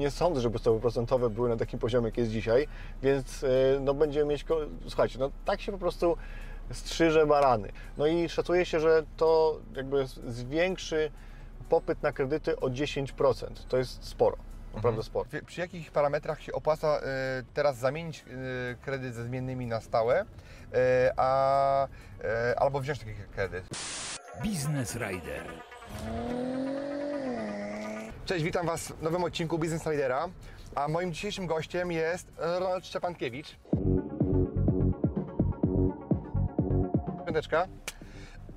Nie sądzę, żeby stopy procentowe były na takim poziomie, jak jest dzisiaj, więc e, no, będziemy mieć, słuchajcie, no tak się po prostu strzyże barany. No i szacuje się, że to jakby zwiększy popyt na kredyty o 10%. To jest sporo. Naprawdę mhm. sporo. Przy jakich parametrach się opłaca y, teraz zamienić y, kredyt ze zmiennymi na stałe, y, a, albo wziąć taki kredyt? Business Rider. Cześć, witam Was w nowym odcinku Business Ridera, a moim dzisiejszym gościem jest Ronald Szczepankiewicz. Piąteczka.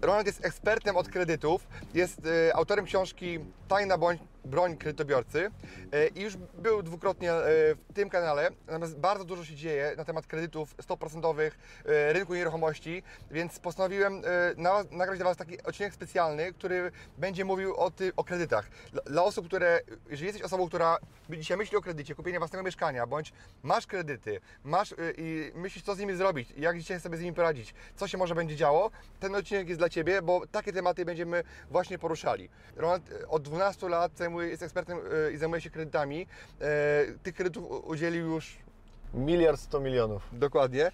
Ronald jest ekspertem od kredytów, jest y, autorem książki Tajna bądź broń kredytobiorcy e, i już był dwukrotnie e, w tym kanale, natomiast bardzo dużo się dzieje na temat kredytów 100% e, rynku nieruchomości, więc postanowiłem nagrać dla Was taki odcinek specjalny, który będzie mówił o, ty, o kredytach. Dla osób, które, jeżeli jesteś osobą, która dzisiaj myśli o kredycie, kupienia własnego mieszkania, bądź masz kredyty, masz i myślisz, co z nimi zrobić, jak dzisiaj sobie z nimi poradzić, co się może będzie działo, ten odcinek jest dla Ciebie, bo takie tematy będziemy właśnie poruszali. Ronald od 12 lat zajmuje, jest ekspertem e, i zajmuje się kredytami. E, tych kredytów udzielił już Miliard sto milionów. Dokładnie. E,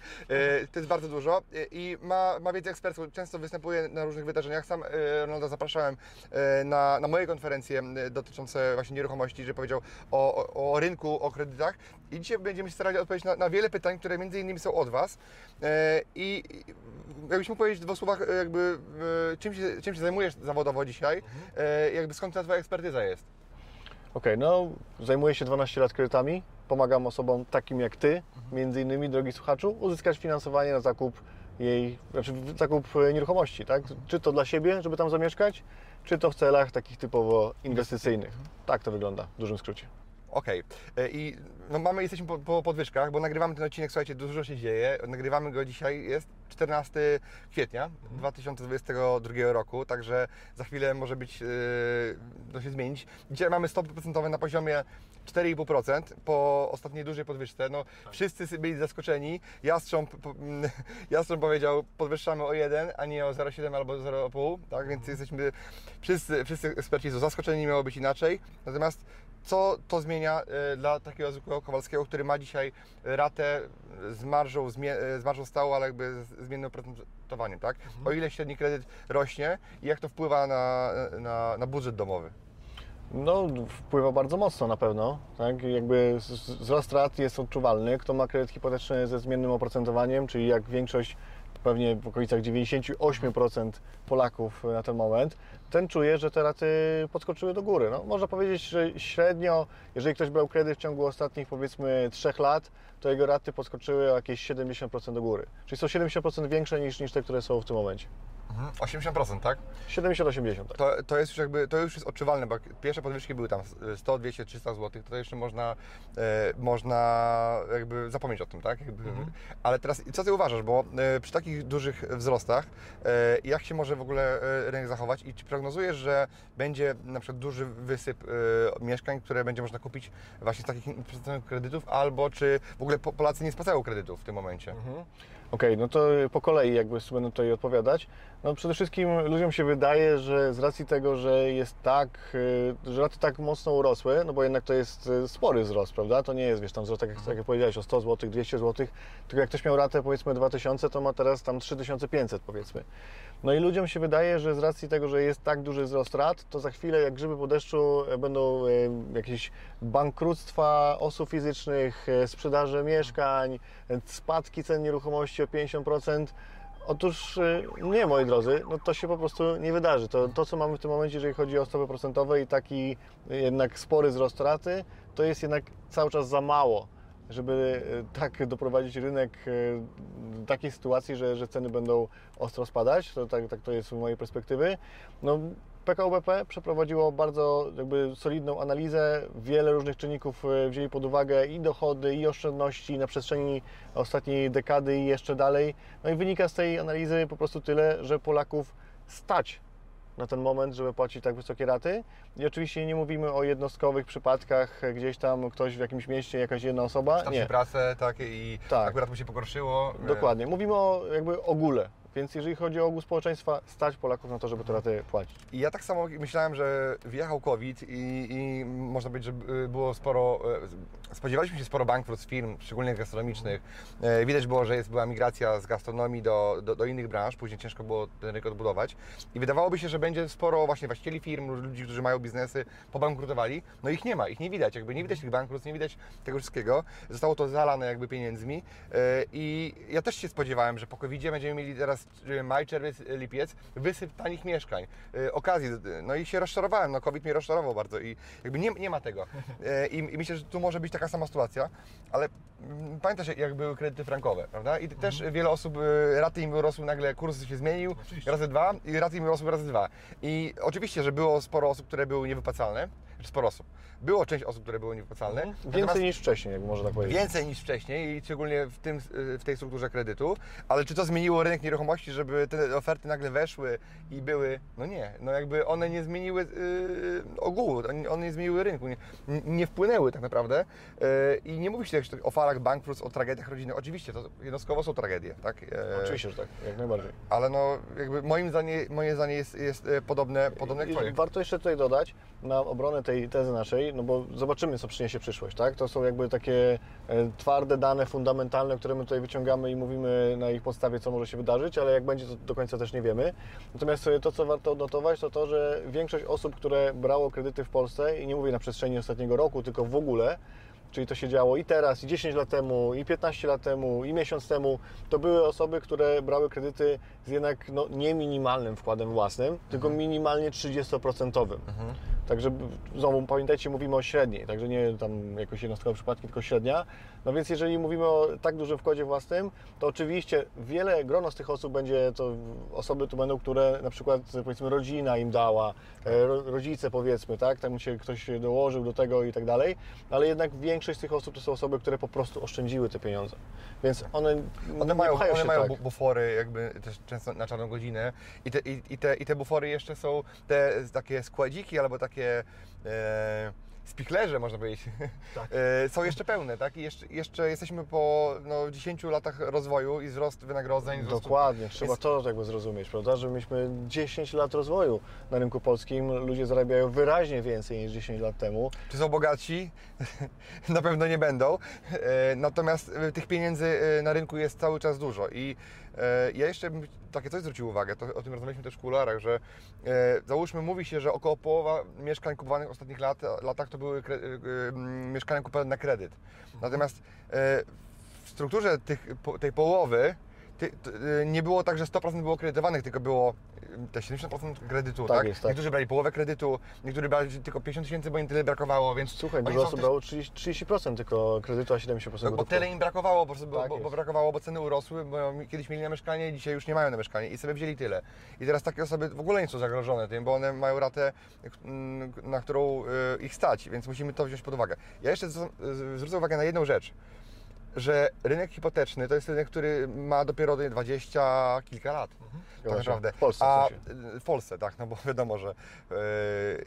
to jest bardzo dużo i ma, ma wiedzę ekspercką. Często występuje na różnych wydarzeniach. Sam Ronalda zapraszałem na, na moje konferencje dotyczące właśnie nieruchomości, że powiedział o, o, o rynku, o kredytach. I dzisiaj będziemy się starali odpowiedzieć na, na, wiele pytań, które między innymi są od Was. I jakbyś mógł powiedzieć w dwóch słowach, jakby czym się, czym się zajmujesz zawodowo dzisiaj, jakby skąd ta Twoja ekspertyza jest? Okej, okay, no zajmuję się 12 lat kredytami, pomagam osobom takim jak Ty, mhm. między innymi, drogi słuchaczu, uzyskać finansowanie na zakup jej, znaczy zakup nieruchomości, tak? Czy to dla siebie, żeby tam zamieszkać, czy to w celach takich typowo inwestycyjnych. Mhm. Tak to wygląda w dużym skrócie. Okej. Okay. E, I no mamy, jesteśmy po, po podwyżkach, bo nagrywamy ten odcinek, słuchajcie, dużo się dzieje. Nagrywamy go dzisiaj, jest 14 kwietnia 2022 roku, także za chwilę może być, yy, to się zmienić. Dzisiaj mamy stopy procentowe na poziomie 4,5% po ostatniej dużej podwyżce. No, tak. Wszyscy byli zaskoczeni. Jastrząb, Jastrząb powiedział, podwyższamy o 1, a nie o 0,7 albo 0,5, tak? Więc mhm. jesteśmy, wszyscy, wszyscy eksperci są zaskoczeni, miało być inaczej. Natomiast co to zmienia e, dla takiego zwykłego Kowalskiego, który ma dzisiaj ratę z marżą, z marżą stałą, ale jakby zmiennym oprocentowaniem, tak? Mhm. O ile średni kredyt rośnie i jak to wpływa na, na, na budżet domowy? No, wpływa bardzo mocno na pewno. Tak? Jakby wzrost rat jest odczuwalny. Kto ma kredyt hipoteczny ze zmiennym oprocentowaniem, czyli jak większość pewnie w okolicach 98% Polaków na ten moment, ten czuje, że te raty podskoczyły do góry. No, można powiedzieć, że średnio, jeżeli ktoś brał kredyt w ciągu ostatnich powiedzmy 3 lat, to jego raty podskoczyły o jakieś 70% do góry. Czyli są 70% większe niż, niż te, które są w tym momencie. 80%, tak? 70-80, tak. To, to jest już jakby, to już jest odczuwalne, bo pierwsze podwyżki były tam 100, 200, 300 zł, to jeszcze można, e, można jakby zapomnieć o tym, tak? Jakby, mhm. Ale teraz, co Ty uważasz, bo e, przy takich dużych wzrostach, e, jak się może w ogóle e, rynek zachować i czy prognozujesz, że będzie na przykład duży wysyp e, mieszkań, które będzie można kupić właśnie z takich kredytów, albo czy w ogóle Polacy nie spłacają kredytów w tym momencie? Mhm. Okej, okay, no to po kolei jakby będę tutaj odpowiadać. No przede wszystkim ludziom się wydaje, że z racji tego, że jest tak, y, że raty tak mocno urosły, no bo jednak to jest y, spory wzrost, prawda? To nie jest, wiesz, tam wzrost, tak jak, tak jak powiedziałeś, o 100 zł, 200 zł, tylko jak ktoś miał ratę powiedzmy 2000, to ma teraz tam 3500 powiedzmy. No i ludziom się wydaje, że z racji tego, że jest tak duży wzrost rat, to za chwilę jak grzyby po deszczu e, będą e, jakieś bankructwa osób fizycznych, e, sprzedaże mieszkań, spadki cen nieruchomości o 50%. Otóż nie, moi drodzy, no to się po prostu nie wydarzy. To, to, co mamy w tym momencie, jeżeli chodzi o stopy procentowe i taki jednak spory wzrost raty, to jest jednak cały czas za mało żeby e, tak doprowadzić rynek e, do takiej sytuacji, że, że ceny będą ostro spadać. To, tak, tak to jest z mojej perspektywy. No, PKO BP przeprowadziło bardzo jakby solidną analizę, wiele różnych czynników e, wzięli pod uwagę i dochody, i oszczędności na przestrzeni ostatniej dekady i jeszcze dalej. No i wynika z tej analizy po prostu tyle, że Polaków stać na ten moment, żeby płacić tak wysokie raty. I oczywiście nie mówimy o jednostkowych przypadkach, e, gdzieś tam ktoś w jakimś mieście, jakaś jedna osoba. Tam Nie, pracę, tak, i Tak. akurat mu się pogorszyło. dokładnie. Mówimy o jakby ogóle. Więc jeżeli chodzi o ogół społeczeństwa, stać Polaków na to, żeby te raty płacić. I ja tak samo myślałem, że wjechał COVID i, i można powiedzieć, że było sporo, e, spodziewaliśmy się sporo bankructw firm, szczególnie gastronomicznych. E, Widać było, że jest, była migracja z gastronomii do, do, do innych branż, później ciężko było ten rynek odbudować. I wydawałoby się, że będzie sporo właśnie właścicieli firm, ludzi, którzy mają biznesy, pobankrutowali. No ich nie ma, ich nie widać, jakby nie widać tych bankructw, nie widać tego wszystkiego. Zostało to zalane jakby pieniędzmi. E, I ja też się spodziewałem, że po covid będziemy mieli teraz e, maj, czerwiec, e, lipiec, wysyp tanich mieszkań, e, okazji. No i się rozczarowałem, no COVID mnie rozczarował bardzo i jakby nie, nie ma tego. I, I myślę, że tu może być taka sama sytuacja, ale mm, pamiętasz jak- były kredyty frankowe, prawda? I też wiele osób, raty im rosły, nagle kurs się zmienił razy dwa i raty im rosły razy dwa. I oczywiście, że było sporo osób, które były niewypłacalne, sporo osób. Było część osób, które były niewypłacalne. Więcej natomiast- niż wcześniej, jak można tak powiedzieć. Więcej niż wcześniej i szczególnie w, tym, w tej strukturze kredytu, ale czy to zmieniło rynek nieruchomości, żeby te oferty nagle weszły i były, no nie, no jakby one nie zmieniły yy, ogółu, one- nie zmieniły rynku, nie, nie wpłynęły tak naprawdę yy, i nie mówi się też o falach bankructw, o tragediach rodzinnych, oczywiście to jednostkowo są tragedie, tak? Yy, Oczywiście, że tak, jak najbardziej. Ale no jakby moim zdanie, moje zdanie jest, jest yy, podobne, podobne jak. Warto jeszcze tutaj dodać na obronę tej tezy naszej, no bo zobaczymy, co przyniesie przyszłość, tak? To są jakby takie e, twarde dane, fundamentalne, które my tutaj wyciągamy i mówimy na ich podstawie, co może się wydarzyć, ale jak będzie, to do końca też nie wiemy. Natomiast to, co warto odnotować, to to, że większość osób, które brało kredyty w Polsce, i nie mówię na przestrzeni ostatniego roku, tylko w ogóle, czyli to się działo i teraz, i 10 lat temu, i 15 lat temu, i miesiąc temu, to były osoby, które brały kredyty z jednak no, nie minimalnym wkładem własnym, tylko minimalnie 30%. Także znowu pamiętajcie, mówimy o średniej, także nie tam jakoś jednostkowe przypadki, tylko średnia. No więc jeżeli mówimy o tak dużym wkładzie własnym, to oczywiście wiele grono z tych osób będzie to osoby tu będą, które na przykład powiedzmy rodzina im dała, e, ro, rodzice powiedzmy, tak, tam się ktoś dołożył do tego i tak dalej, ale jednak większość z tych osób to są osoby, które po prostu oszczędziły te pieniądze. Więc one, One mają, one się mają tak. bu- bufory jakby też często na czarną godzinę i te, i, i, te, i te bufory jeszcze są te takie składziki albo takie e, spichlerze można powiedzieć, Tak. e, są jeszcze pełne, tak? I jeszcze, jeszcze jesteśmy po no, 10 latach rozwoju i wzrost wynagrodzeń. wzrostu- Dokładnie, trzeba Jest- to jakby zrozumieć, prawda? Że mieliśmy 10 lat rozwoju na rynku polskim, ludzie zarabiają wyraźnie więcej niż 10 lat temu. Czy są bogatsi? na pewno nie będą. E, Natomiast e, tych pieniędzy e, na rynku jest cały czas dużo. I ja jeszcze bym takie coś zwrócił uwagę, to, o tym rozmawialiśmy też w kularach, że e, załóżmy, mówi się, że około połowa mieszkań kupowanych w ostatnich lat, latach to były kre, e, e, mieszkania kupowane na kredyt. Natomiast e, w strukturze tych, tej połowy e, nie było tak, że 100% było kredytowanych, tylko było e, te 70% kredytu, Tak tak? jest, tak. Niektórzy brali połowę kredytu, niektórzy brali tylko 50 tysięcy, bo im tyle brakowało, więc Słuchaj, dużo osób też- brało 30%, 30% tylko kredytu, a 70% no, bo gotówką. tyle im brakowało, po prostu, bo, Tak bo, bo brakowało, bo ceny urosły, bo kiedyś mieli na mieszkanie, dzisiaj już nie mają na mieszkanie i sobie wzięli tyle. I teraz takie osoby w ogóle nie są zagrożone tym, bo one mają ratę, mm, na którą y, ich stać, więc musimy to wziąć pod uwagę. Ja jeszcze z- zwrócę uwagę na jedną rzecz, że rynek hipoteczny to jest rynek, który ma dopiero 20 kilka lat. Tak Zgadza się. naprawdę. W Polsce w A sensie. w Polsce, tak, no bo wiadomo, że yy,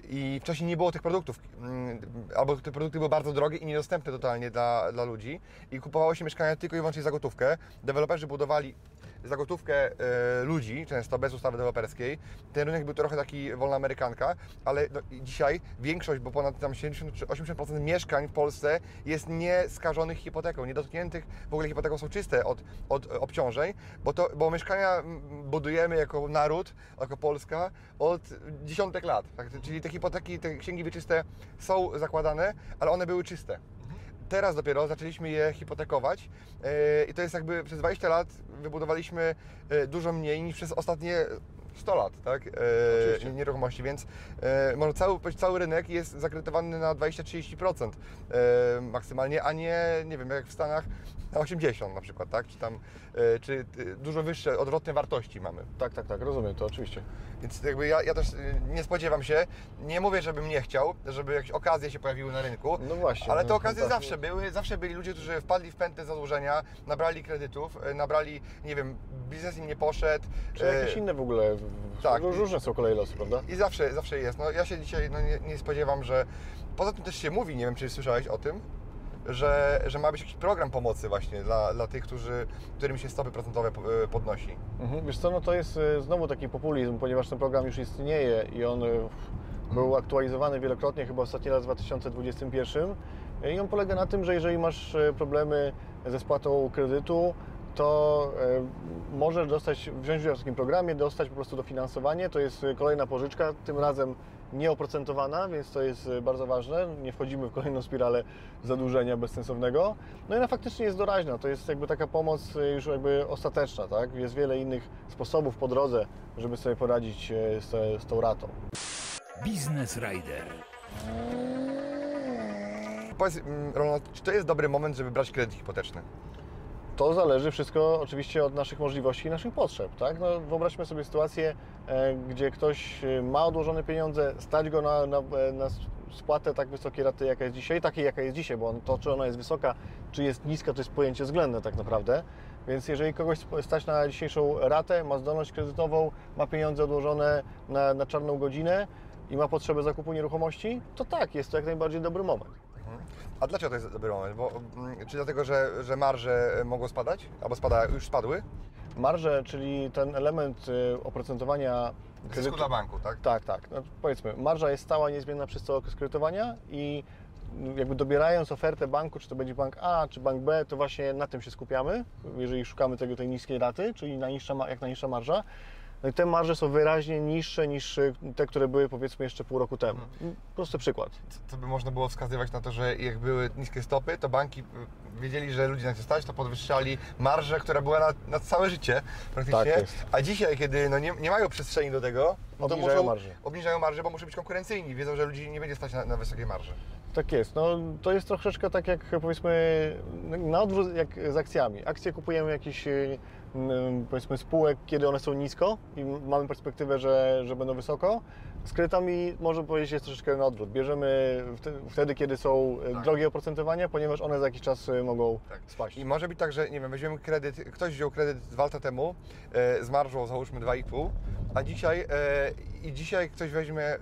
i wcześniej nie było tych produktów, mm, albo te produkty były bardzo drogie i niedostępne totalnie dla, dla ludzi i kupowało się mieszkania tylko i wyłącznie za gotówkę. Deweloperzy budowali za gotówkę e, ludzi, często bez ustawy deweloperskiej. Ten rynek był trochę taki wolna amerykanka, ale no, dzisiaj większość, bo ponad tam 70 czy 80% mieszkań w Polsce jest nieskażonych hipoteką, niedotkniętych w ogóle hipoteką są czyste od, od obciążeń, bo, to, bo mieszkania budujemy jako naród, jako Polska od dziesiątek lat. Tak? Czyli te hipoteki, te księgi wieczyste są zakładane, ale one były czyste teraz dopiero zaczęliśmy je hipotekować yy, i to jest jakby przez 20 lat wybudowaliśmy yy, dużo mniej niż przez ostatnie 100 lat, tak? E, nieruchomości, więc e, może cały, cały rynek jest zakredytowany na 20-30% e, maksymalnie, a nie, nie wiem, jak w Stanach na 80 na przykład, tak? Czy tam, e, czy e, dużo wyższe, odwrotne wartości mamy. Tak, tak, tak, rozumiem to oczywiście. Więc jakby ja, ja też e, nie spodziewam się, nie mówię, żebym nie chciał, żeby jakieś okazje się pojawiły na rynku, No właśnie. ale no, te okazje tak. zawsze były, zawsze byli ludzie, którzy wpadli w pętę zadłużenia, nabrali kredytów, nabrali, nie wiem, biznes im nie poszedł. Czy jakieś inne w ogóle, tak. różne są koleje losy, prawda? I zawsze, zawsze jest. No, ja się dzisiaj no, nie, nie spodziewam, że. Poza tym też się mówi, nie wiem czy słyszałeś o tym, że, że ma być jakiś program pomocy właśnie dla, dla tych, którzy, którym się stopy procentowe e, podnosi. Mhm. Wiesz co, no to jest e, znowu taki populizm, ponieważ ten program już istnieje i on e, był aktualizowany wielokrotnie, chyba ostatni raz w 2021 i on polega na tym, że jeżeli masz problemy ze spłatą kredytu, to możesz dostać, wziąć udział w takim programie, dostać po prostu dofinansowanie, to jest kolejna pożyczka, tym razem nieoprocentowana, więc to jest e, bardzo ważne, nie wchodzimy w kolejną spiralę zadłużenia bezsensownego. No i ona faktycznie jest doraźna, to jest jakby taka pomoc e, już jakby ostateczna, tak? Jest wiele innych sposobów po drodze, żeby sobie poradzić e, z, te- z tą ratą. Biznes Rider. Powiedz, mm, Ronald, czy to jest dobry moment, żeby brać kredyt hipoteczny? To zależy wszystko oczywiście od naszych możliwości i naszych potrzeb, tak? No, wyobraźmy sobie sytuację, e, gdzie ktoś e, ma odłożone pieniądze, stać go na, na, e, na spłatę tak wysokiej raty, jaka jest dzisiaj, takiej, jaka jest dzisiaj, bo on, to, czy ona jest wysoka, czy jest niska, to jest pojęcie względne tak naprawdę. Więc jeżeli kogoś stać na dzisiejszą ratę, ma zdolność kredytową, ma pieniądze odłożone na, na czarną godzinę i ma potrzebę zakupu nieruchomości, to tak, jest to jak najbardziej dobry moment. A dlaczego to jest dobry moment? Bo, mm, czy dlatego, że, że marże mogą spadać? Albo spada, już spadły? Marże, czyli ten element y, oprocentowania Zysku dla banku, tak? Tak, tak. No, powiedzmy, marża jest stała, niezmienna przez cały okres kredytowania i jakby dobierając ofertę banku, czy to będzie bank A, czy bank B, to właśnie na tym się skupiamy, jeżeli szukamy tego, tej niskiej raty, czyli najniższa, jak najniższa marża. No i te marże są wyraźnie niższe niż y, te, które były powiedzmy jeszcze pół roku temu. Prosty przykład. Co by można było wskazywać na to, że jak były niskie stopy, to banki y, wiedzieli, że ludzi na to stać, to podwyższali marżę, która była na, na całe życie praktycznie. Tak. A dzisiaj, kiedy no nie, nie mają przestrzeni do tego, no to Obniżają muszą, marże. obniżają marże, bo muszą być konkurencyjni. Wiedzą, że ludzi nie będzie stać na, na wysokie marże. Tak jest. No, to jest troszeczkę tak jak powiedzmy na odwrót jak z akcjami. Akcje kupujemy jakichś y, powiedzmy spółek, kiedy one są nisko i mamy perspektywę, że, że będą wysoko. Z kredytami można powiedzieć jest troszeczkę na odwrót. Bierzemy wtedy, kiedy są y, Tak. drogie oprocentowania, ponieważ one za jakiś czas y, mogą Tak. spaść. I może być tak, że nie wiem, weźmiemy kredyt, ktoś wziął kredyt dwa lata temu e, z marżą załóżmy 2,5, a dzisiaj e, i dzisiaj ktoś weźmie e,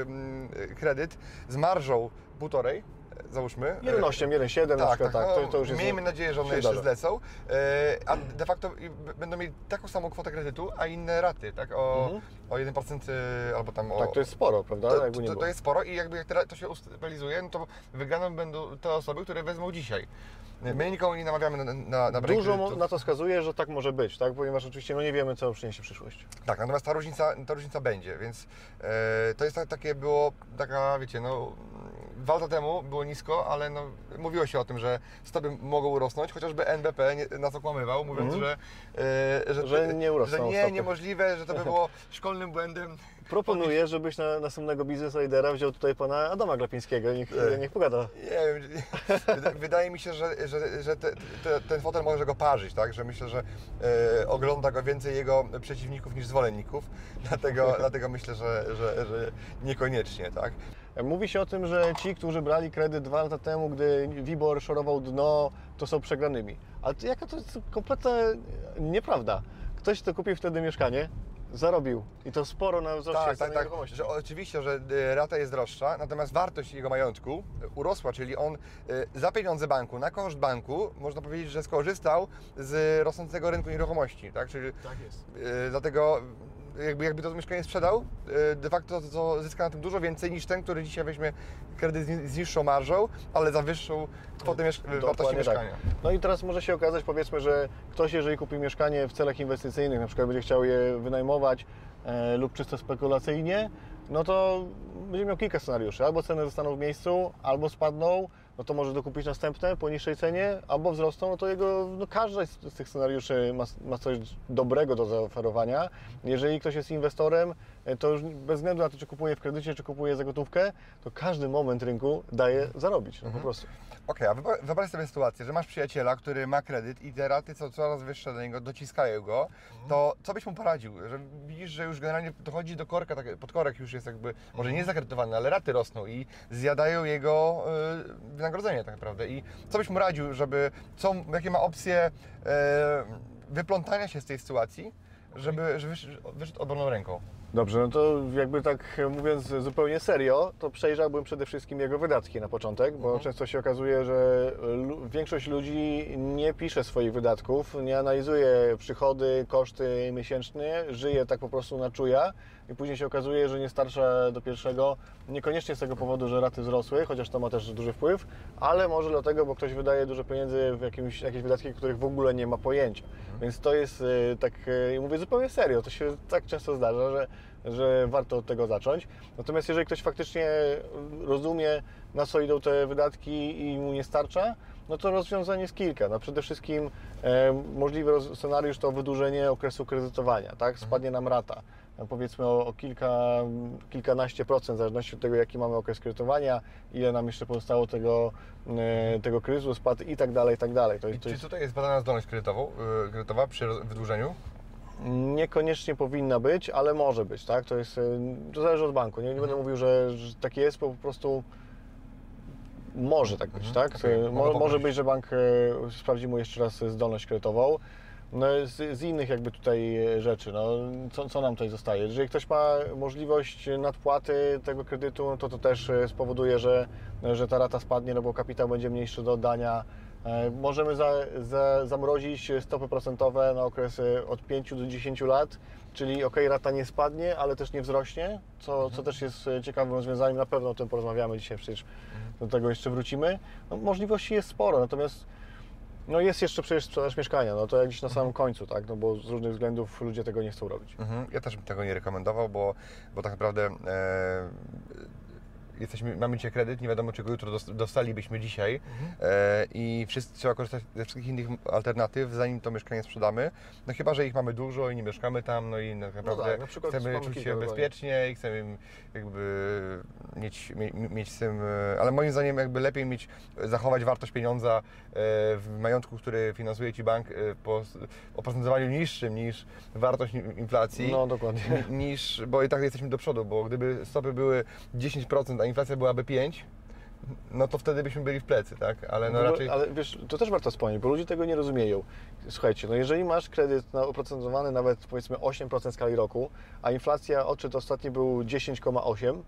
mm, kredyt z marżą półtorej, e, załóżmy. e, 1,8, 1,7 na przykład, tak. no, to, to już jest... miejmy nadzieję, że one jeszcze zdarza. zlecą, e, a de facto będą mieli taką samą kwotę kredytu, a inne raty, tak? O, Mhm. o 1% e, albo tam o... Tak, to jest sporo, prawda? to, to, to jest sporo i jakby jak to się ustabilizuje, no to wygraną będą te osoby, które wezmą dzisiaj. My nikogo nie namawiamy na, na, na Dużo kredytu. na to wskazuje, że tak może być, tak? ponieważ oczywiście no nie wiemy, co przyniesie przyszłość. Tak, natomiast ta różnica, ta różnica będzie, więc e, to jest tak, takie było, taka wiecie, no dwa lata temu było nisko, ale no, mówiło się o tym, że stopy mogą urosnąć, chociażby NBP nie, nas okłamywał, mówiąc, Mhm. że, e, że, Że nie urosną że nie, stopy. niemożliwe, że to by było szkolnym błędem. Proponuję, żebyś na następnego Business Lidera wziął tutaj pana Adama Glapińskiego, niech, Tak. niech pogada. Nie wiem, wyda- wydaje mi się, że, że, że te, te, ten fotel może go parzyć, tak? Że myślę, że e, ogląda go więcej jego przeciwników niż zwolenników, dlatego, dlatego myślę, że, że, że niekoniecznie, tak? Mówi się o tym, że ci, którzy brali kredyt dwa lata temu, gdy WIBOR szorował dno, to są przegranymi. Ale to jaka to jest kompletna nieprawda. Ktoś, kto kupił wtedy mieszkanie, zarobił i to sporo na wzroście Tak, tak, tak. nieruchomości. Że oczywiście, że y, rata jest droższa, natomiast wartość jego majątku y, urosła, czyli on y, za pieniądze banku, na koszt banku, można powiedzieć, że skorzystał z rosnącego rynku nieruchomości, tak? Czyli Tak jest. dlatego jakby, jakby to mieszkanie sprzedał, y, de facto to, to zyska na tym dużo więcej niż ten, który dzisiaj weźmie kredyt z, niższą marżą, ale za wyższą kwotę wartości Dokładnie mieszkania. Tak. No i teraz może się okazać, powiedzmy, że ktoś, jeżeli kupi mieszkanie w celach inwestycyjnych, na przykład będzie chciał je wynajmować e, lub czysto spekulacyjnie, no to będzie miał kilka scenariuszy. Albo ceny zostaną w miejscu, albo spadną, no to może dokupić następne po niższej cenie, albo wzrosną, no to jego, no każdy z, z tych scenariuszy ma, ma coś dobrego do zaoferowania. Jeżeli ktoś jest inwestorem, e, to już bez względu na to, czy kupuje w kredycie, czy kupuje za gotówkę, to każdy moment rynku daje zarobić, no po prostu. Okej, a wyobraź- sobie sytuację, że masz przyjaciela, który ma kredyt i te raty są coraz wyższe do niego, dociskają go, to co byś mu poradził? Że widzisz, że już generalnie dochodzi do korka, tak, podkorek już jest jakby, może nie zakredytowany, ale raty rosną i zjadają jego y, wynagrodzenie tak naprawdę. I co byś mu radził, żeby, co, jakie ma opcje y, wyplątania się z tej sytuacji, żeby, żeby wyszedł, obronną ręką? Dobrze, no to jakby tak mówiąc zupełnie serio, to przejrzałbym przede wszystkim jego wydatki na początek, bo często się okazuje, że większość ludzi nie pisze swoich wydatków, nie analizuje przychody, koszty miesięcznie, żyje tak po prostu na czuja i później się okazuje, że nie starsza do pierwszego, niekoniecznie z tego powodu, że raty wzrosły, chociaż to ma też duży wpływ, ale może dlatego, bo ktoś wydaje dużo pieniędzy w jakimś, jakieś wydatki, których w ogóle nie ma pojęcia. Więc to jest y, tak, y, mówię zupełnie serio, to się tak często zdarza, że, że warto od tego zacząć. Natomiast jeżeli ktoś faktycznie rozumie, na co idą te wydatki i mu nie starcza, no to rozwiązań jest kilka. No przede wszystkim e, możliwy scenariusz to wydłużenie okresu kredytowania, tak? Spadnie nam rata. No powiedzmy o, o kilka, kilkanaście procent, w zależności od tego, jaki mamy okres kredytowania, ile nam jeszcze pozostało tego, e, tego kryzysu, spadł i tak dalej, i tak dalej. To, I to czy jest tutaj jest badana zdolność kredytową, y, kredytowa przy wydłużeniu? Niekoniecznie powinna być, ale może być, tak? To jest, y, to zależy od banku. Nie, nie będę mówił, że, że tak jest, bo po prostu może tak być, tak? okej. Y, Mogę Mo, może być, że bank sprawdzi mu jeszcze raz zdolność kredytową. No, z, z innych jakby tutaj y, rzeczy, no, co, co nam tutaj zostaje? Jeżeli ktoś ma możliwość nadpłaty tego kredytu, no to to też y, spowoduje, że, że ta rata spadnie, no bo kapitał będzie mniejszy do oddania. E, Możemy za, za, zamrozić stopy procentowe na okresy od 5 do 10 lat, czyli ok, rata nie spadnie, ale też nie wzrośnie, co, co też jest e, ciekawym rozwiązaniem. Na pewno o tym porozmawiamy dzisiaj, przecież do tego jeszcze wrócimy. No, możliwości jest sporo, natomiast no jest jeszcze przecież sprzedaż mieszkania, no to jak gdzieś na samym końcu, tak, no bo z różnych względów ludzie tego nie chcą robić. Mhm. Ja też bym tego nie rekomendował, bo, bo tak naprawdę e, jesteśmy, mamy dzisiaj kredyt, nie wiadomo czego jutro dos- dostalibyśmy dzisiaj e, i wszyscy, trzeba korzystać ze wszystkich innych alternatyw, zanim to mieszkanie sprzedamy. No chyba, że ich mamy dużo i nie mieszkamy tam, no i tak naprawdę tak, na przykład chcemy czuć się bezpiecznie i chcemy jakby mieć, mie, mieć z tym, e, ale moim zdaniem jakby lepiej mieć, zachować wartość pieniądza e, w majątku, który finansuje Ci bank e, po oprocentowaniu niższym niż wartość in- inflacji No dokładnie. ni- niż, bo i tak jesteśmy do przodu, bo gdyby stopy były 10%, a inflacja byłaby 5%, no to wtedy byśmy byli w plecy, tak? Ale no ogóle- raczej... Ale wiesz, to też warto wspomnieć, bo ludzie tego nie rozumieją. Słuchajcie, no jeżeli masz kredyt na oprocentowany nawet powiedzmy 8% skali roku, a inflacja odczyt ostatni był 10,8%,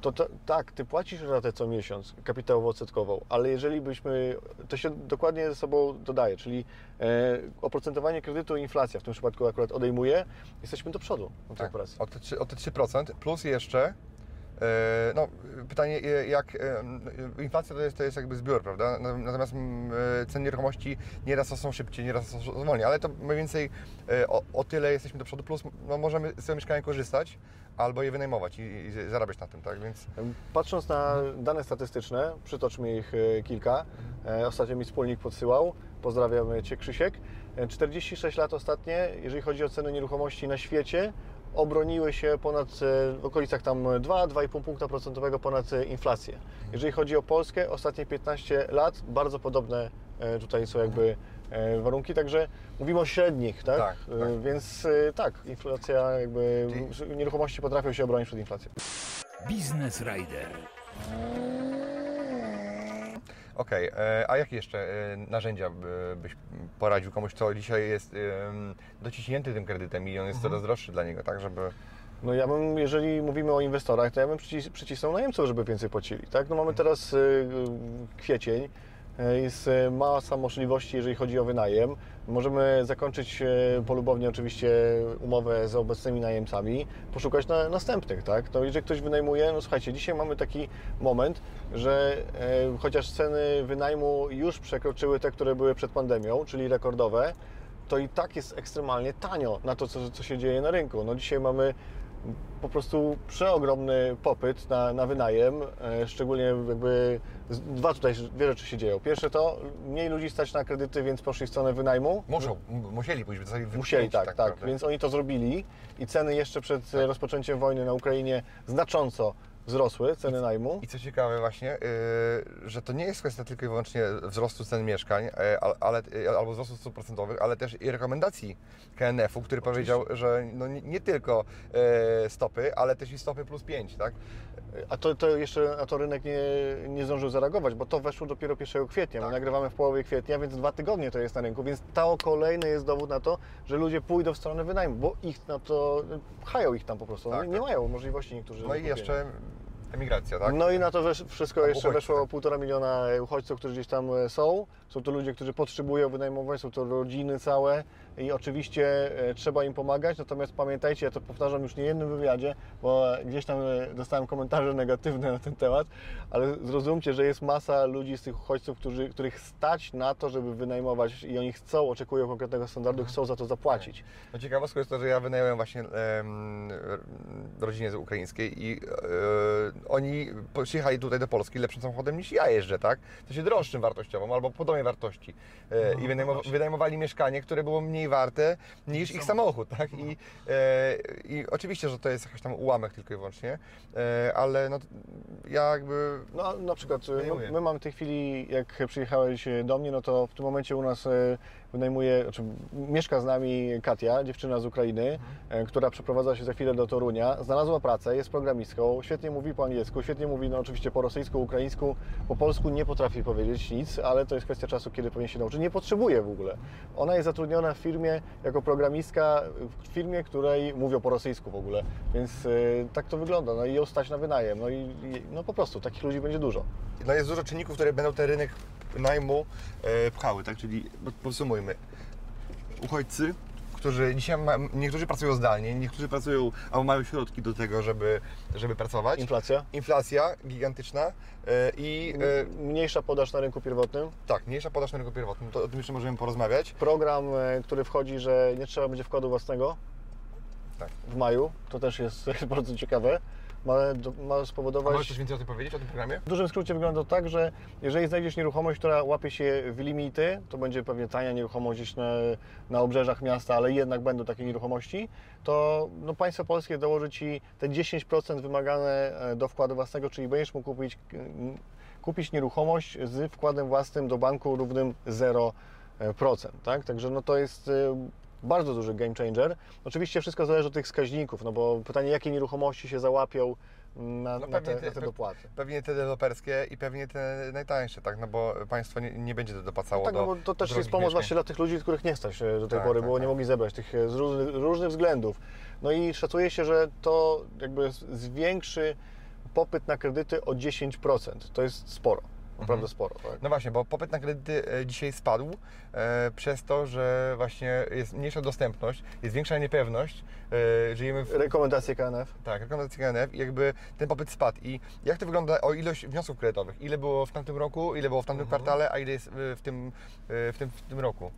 to, to tak, ty płacisz ratę co miesiąc kapitałowo-odsetkową, ale jeżeli byśmy, to się dokładnie ze sobą dodaje, czyli e, oprocentowanie kredytu i inflacja w tym przypadku akurat odejmuje, jesteśmy do przodu Tak, o te, trzy- o te 3%, plus jeszcze, no pytanie e, jak, e, inflacja to jest, to jest jakby zbiór, prawda? Na- Natomiast e, ceny nieruchomości nieraz są szybciej, nieraz są wolniej, ale to mniej więcej e, o, o tyle jesteśmy do przodu, plus no, możemy z tego mieszkania korzystać albo je wynajmować i, i zarabiać na tym, tak? Więc Patrząc na dane statystyczne, przytoczmy ich e, kilka. E, Ostatnio mi wspólnik podsyłał. Pozdrawiam Cię Krzysiek. E, 46 lat ostatnie, jeżeli chodzi o ceny nieruchomości na świecie, obroniły się ponad, e, w okolicach tam 2-2,5 punkta procentowego ponad e, inflację. Jeżeli chodzi o Polskę, ostatnie 15 lat, bardzo podobne e, tutaj są jakby warunki, także mówimy o średnich, tak? Tak, tak. Więc tak, inflacja jakby, nieruchomości potrafią się obronić przed inflacją. Biznes Rider. Okej, e, a jakie jeszcze e, narzędzia by- byś poradził komuś, kto dzisiaj jest dociśnięty tym kredytem i on jest coraz droższy dla niego, tak, żeby... No ja bym, jeżeli mówimy o inwestorach, to ja bym przycis- przycisnął najemców, żeby więcej płacili, tak? No mamy teraz y, y, kwiecień, jest y, masa możliwości, jeżeli chodzi o wynajem. Możemy zakończyć y, polubownie oczywiście umowę z obecnymi najemcami, poszukać na, następnych, tak? No jeżeli ktoś wynajmuje, no słuchajcie, dzisiaj mamy taki moment, że y, chociaż ceny wynajmu już przekroczyły te, które były przed pandemią, czyli rekordowe, to i tak jest ekstremalnie tanio na to, co, co się dzieje na rynku. No dzisiaj mamy po prostu przeogromny popyt na, na wynajem, e, szczególnie jakby dwa tutaj dwie rzeczy się dzieją. Pierwsze to mniej ludzi stać na kredyty, więc poszli w stronę wynajmu. Muszą, musieli pójść, zostali Musieli, tak, tak, naprawdę. Więc oni to zrobili i ceny jeszcze przed e, rozpoczęciem wojny na Ukrainie znacząco wzrosły, ceny najmu. I co ciekawe właśnie, yy, że to nie jest kwestia tylko i wyłącznie wzrostu cen mieszkań, yy, al- ale, yy, albo wzrostu stóp procentowych, ale też i rekomendacji KNF-u, który powiedział, że no nie, nie tylko yy, stopy, ale też i stopy plus 5, tak? A to, to jeszcze na to rynek nie, nie zdążył zareagować, bo to weszło dopiero 1 kwietnia. My Tak. nagrywamy w połowie kwietnia, więc dwa tygodnie to jest na rynku, więc to kolejny jest dowód na to, że ludzie pójdą w stronę wynajmu, bo ich na to pchają ich tam po prostu. Tak, nie tak. mają możliwości niektórzy. No i jeszcze emigracja, tak? No i na to wesz- wszystko Tam jeszcze uchodźcy, weszło tak. półtora miliona uchodźców, którzy gdzieś tam e, są. Są to ludzie, którzy potrzebują wynajmować, są to rodziny całe i oczywiście e, trzeba im pomagać. Natomiast pamiętajcie, ja to powtarzam już nie jednym wywiadzie, bo gdzieś tam e, dostałem komentarze negatywne na ten temat, ale zrozumcie, że jest masa ludzi z tych uchodźców, którzy, których stać na to, żeby wynajmować i oni chcą, oczekują konkretnego standardu i chcą za to zapłacić. No ciekawostką jest to, że ja wynająłem właśnie em, rodzinie z ukraińskiej i e, oni przyjechali tutaj do Polski lepszym samochodem niż ja jeżdżę, tak? W sensie droższym wartościowo albo podobnej wartości. E, I wynajmowa- wynajmowali mieszkanie, które było mniej warte niż ich samochód, tak? I, e, I oczywiście, że to jest jakiś tam ułamek tylko i wyłącznie, e, ale no, ja jakby No na przykład e, Wynajmuję. my, my mamy w tej chwili, jak przyjechałeś e, do mnie, no to w tym momencie u nas e, wynajmuje, znaczy mieszka z nami Katia, dziewczyna z Ukrainy, e, która przeprowadza się za chwilę do Torunia, znalazła pracę, jest programistką, świetnie mówi po angielsku, świetnie mówi no oczywiście po rosyjsku, ukraińsku, po polsku nie potrafi powiedzieć nic, ale to jest kwestia czasu, kiedy powinien się nauczyć. Nie potrzebuje w ogóle. Ona jest zatrudniona w firmie jako programistka, w firmie, której mówią po rosyjsku w ogóle, więc e, tak to wygląda. No i ją stać na wynajem. No i i- no po prostu takich ludzi będzie dużo. no jest dużo czynników, które będą ten rynek najmu e, pchały, tak? Czyli podsumujmy. Uchodźcy, którzy dzisiaj ma, niektórzy pracują zdalnie, niektórzy pracują albo mają środki do tego, żeby, żeby pracować. Inflacja. Inflacja gigantyczna e, i e, Mniejsza podaż na rynku pierwotnym. tak, mniejsza podaż na rynku pierwotnym, to o tym jeszcze możemy porozmawiać. Program, który wchodzi, że nie trzeba będzie wkładu własnego Tak. w maju. To też jest bardzo ciekawe. Ma, ma A możesz spowodować... coś więcej o tym powiedzieć, o tym programie? W dużym skrócie wygląda to tak, że jeżeli znajdziesz nieruchomość, która łapie się w limity, to będzie pewnie tania nieruchomość gdzieś na, na obrzeżach miasta, ale jednak będą takie nieruchomości, to no, państwo polskie dołoży Ci te 10% wymagane e, do wkładu własnego, czyli będziesz mógł kupić, mm, kupić nieruchomość z wkładem własnym do banku równym 0%. Tak? Także no, to jest e, bardzo duży game changer. Oczywiście wszystko zależy od tych wskaźników, no bo pytanie, jakie nieruchomości się załapią na, No na, te, te- na te dopłaty. Pewnie te deweloperskie i pewnie te najtańsze, tak? No bo państwo nie, nie będzie dopłacało Tak, do no bo to też jest pomoc właśnie dla tych ludzi, których nie stać e, do tej Tak, pory, tak, bo nie tak. mogli zebrać tych e, z różnych, różnych względów. No i szacuje się, że to jakby zwiększy popyt na kredyty o 10%. To jest sporo, naprawdę sporo. Tak? No właśnie, bo popyt na kredyty e, dzisiaj spadł e, przez to, że właśnie jest mniejsza dostępność, jest większa niepewność. E, żyjemy w Rekomendacje KNF. tak, rekomendacji KNF i jakby ten popyt spadł. I jak to wygląda o ilość wniosków kredytowych? Ile było w tamtym roku, ile było w tamtym kwartale, a ile jest e, w tym, e, w tym, w tym roku?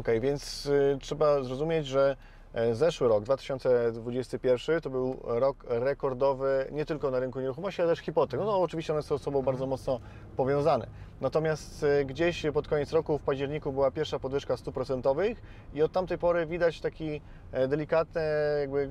Okej, więc y, trzeba zrozumieć, że zeszły rok, 2021, to był rok rekordowy nie tylko na rynku nieruchomości, ale też hipotek. No, no oczywiście one są ze sobą bardzo mocno powiązane. Natomiast e, gdzieś pod koniec roku, w październiku była pierwsza podwyżka stóp procentowych i od tamtej pory widać taki e, delikatne jakby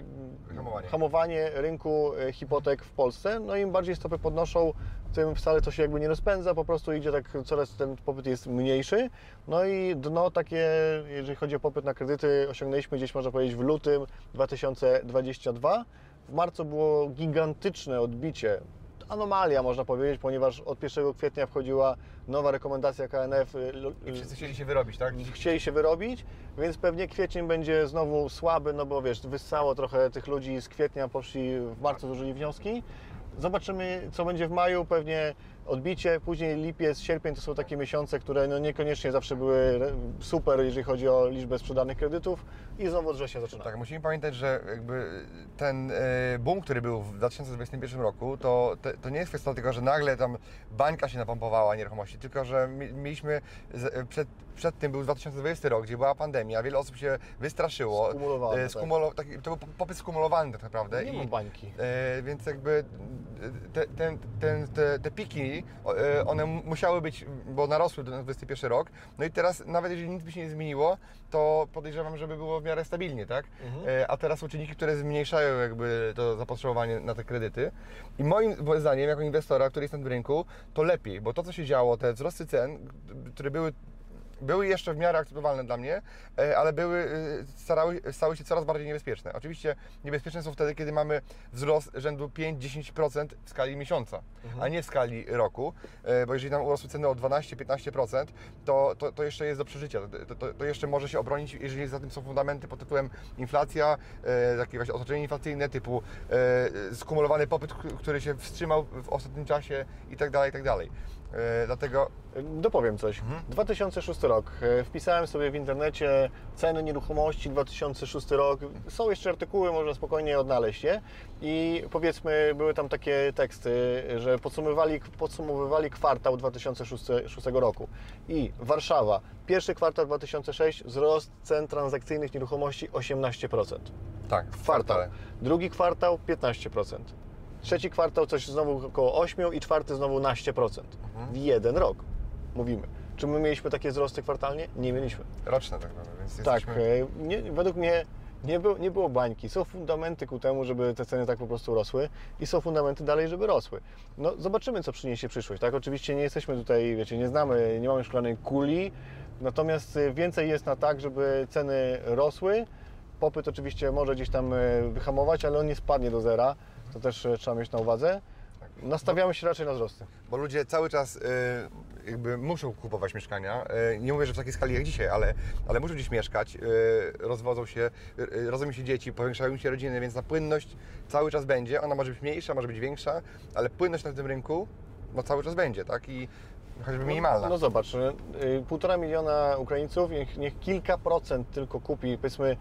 Hamowanie. hamowanie rynku e, hipotek w Polsce. No im bardziej stopy podnoszą, tym wcale to się jakby nie rozpędza, po prostu idzie tak coraz ten popyt jest mniejszy. No i dno takie, jeżeli chodzi o popyt na kredyty, osiągnęliśmy gdzieś można powiedzieć w lutym 2022. W marcu było gigantyczne odbicie. Anomalia można powiedzieć, ponieważ od 1 kwietnia wchodziła nowa rekomendacja KNF. y, I wszyscy chcieli się wyrobić, tak? chcieli się wyrobić, więc pewnie kwiecień będzie znowu słaby, no bo wiesz, wyssało trochę tych ludzi z kwietnia, poszli w marcu, złożyli wnioski. Zobaczymy, co będzie w maju. Pewnie odbicie, później lipiec, sierpień to są takie miesiące, które no niekoniecznie zawsze były super, jeżeli chodzi o liczbę sprzedanych kredytów i znowu od września zaczyna. Tak, musimy pamiętać, że jakby ten e, boom, który był w 2021 roku, to, to, nie jest kwestia tego, że nagle tam bańka się napompowała nieruchomości, tylko że mi- mieliśmy z- przed, przed tym był 2020 rok, gdzie była pandemia, wiele osób się wystraszyło. Skumulowane, E, skumulo, taki, to był popyt skumulowany tak naprawdę. Nie i- bańki. E, więc jakby te, ten, ten, te, te piki, e, one musiały być, bo narosły do 21 rok. No i teraz, nawet jeżeli nic by się nie zmieniło, to podejrzewam, żeby było w miarę stabilnie, tak? E, a teraz są czynniki, które zmniejszają jakby to zapotrzebowanie na te kredyty. I moim zdaniem, jako inwestora, który jest na tym rynku, to lepiej, bo to, co się działo, te wzrosty cen, które były były jeszcze w miarę akceptowalne dla mnie, e, ale były, e, starały, stały się coraz bardziej niebezpieczne. Oczywiście niebezpieczne są wtedy, kiedy mamy wzrost rzędu 5-10% w skali miesiąca, a nie w skali roku, e, bo jeżeli nam urosły ceny o 12-15%, to, to, to jeszcze jest do przeżycia. To, to, to jeszcze może się obronić, jeżeli za tym są fundamenty pod tytułem inflacja, takie właśnie otoczenie inflacyjne typu skumulowany popyt, który się wstrzymał w ostatnim czasie i tak dalej, i tak dalej. E, Dlatego Dopowiem coś. 2006 rok. E, Wpisałem sobie w internecie ceny nieruchomości 2006 rok. Są jeszcze artykuły, można spokojnie odnaleźć je. I powiedzmy, były tam takie teksty, że podsumowywali, podsumowywali kwartał 2006 roku. I Warszawa, pierwszy kwartał 2006, wzrost cen transakcyjnych nieruchomości 18%. tak, Kwartał. Drugi kwartał 15%. Trzeci kwartał coś znowu około 8 i czwarty znowu naście procent. W jeden rok mówimy. Czy my mieliśmy takie wzrosty kwartalnie? Nie mieliśmy. roczne tak naprawdę, więc Tak, jesteśmy... nie, według mnie nie, był, nie było bańki. Są fundamenty ku temu, żeby te ceny tak po prostu rosły i są fundamenty dalej, żeby rosły. No zobaczymy, co przyniesie przyszłość. Tak, oczywiście nie jesteśmy tutaj, wiecie, nie znamy, nie mamy szklanej kuli, natomiast e, więcej jest na tak, żeby ceny rosły. Popyt oczywiście może gdzieś tam e, wyhamować, ale on nie spadnie do zera. To też e, trzeba mieć na uwadze. Nastawiamy się raczej na wzrosty. Bo ludzie cały czas y, jakby muszą kupować mieszkania. Y, nie mówię, że w takiej skali jak dzisiaj, ale, ale muszą gdzieś mieszkać, y, rozwodzą się, y, rodzą się dzieci, powiększają się rodziny, więc ta płynność cały czas będzie. Ona może być mniejsza, może być większa, ale płynność na tym rynku no, cały czas będzie, tak? I choćby minimalna. No zobacz, y, półtora miliona Ukraińców, niech, niech kilka procent tylko kupi, powiedzmy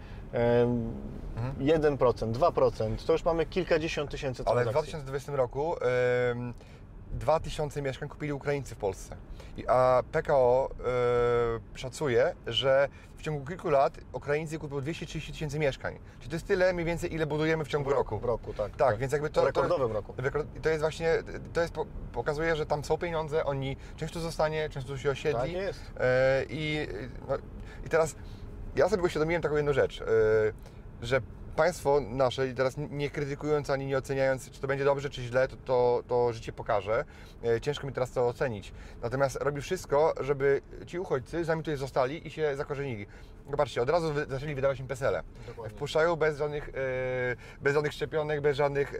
Mhm. 1%, 2%, to już mamy kilkadziesiąt tysięcy Ale w transakcji. 2020 roku 2000 mieszkań kupili Ukraińcy w Polsce. A PKO y, szacuje, że w ciągu kilku lat Ukraińcy kupią 230 tysięcy mieszkań. Czyli to jest tyle mniej więcej, ile budujemy w ciągu roku. W roku, tak. Tak, więc jakby to... W rekordowym to, roku. To jest właśnie, to jest, po- pokazuje, że tam są pieniądze, oni często zostanie, często się osiedli. Tak jest. E, I, no, I teraz ja sobie uświadomiłem taką jedną rzecz, e, że państwo nasze, i teraz nie krytykując ani nie oceniając, czy to będzie dobrze, czy źle, to, to, to życie pokaże. E, Ciężko mi teraz to ocenić. Natomiast robi wszystko, żeby ci uchodźcy, zanim tutaj zostali i się zakorzenili. Zobaczcie, od razu zaczęli wydawać im PESEL-e. Wpuszczają bez żadnych, e, bez żadnych szczepionek, bez żadnych e,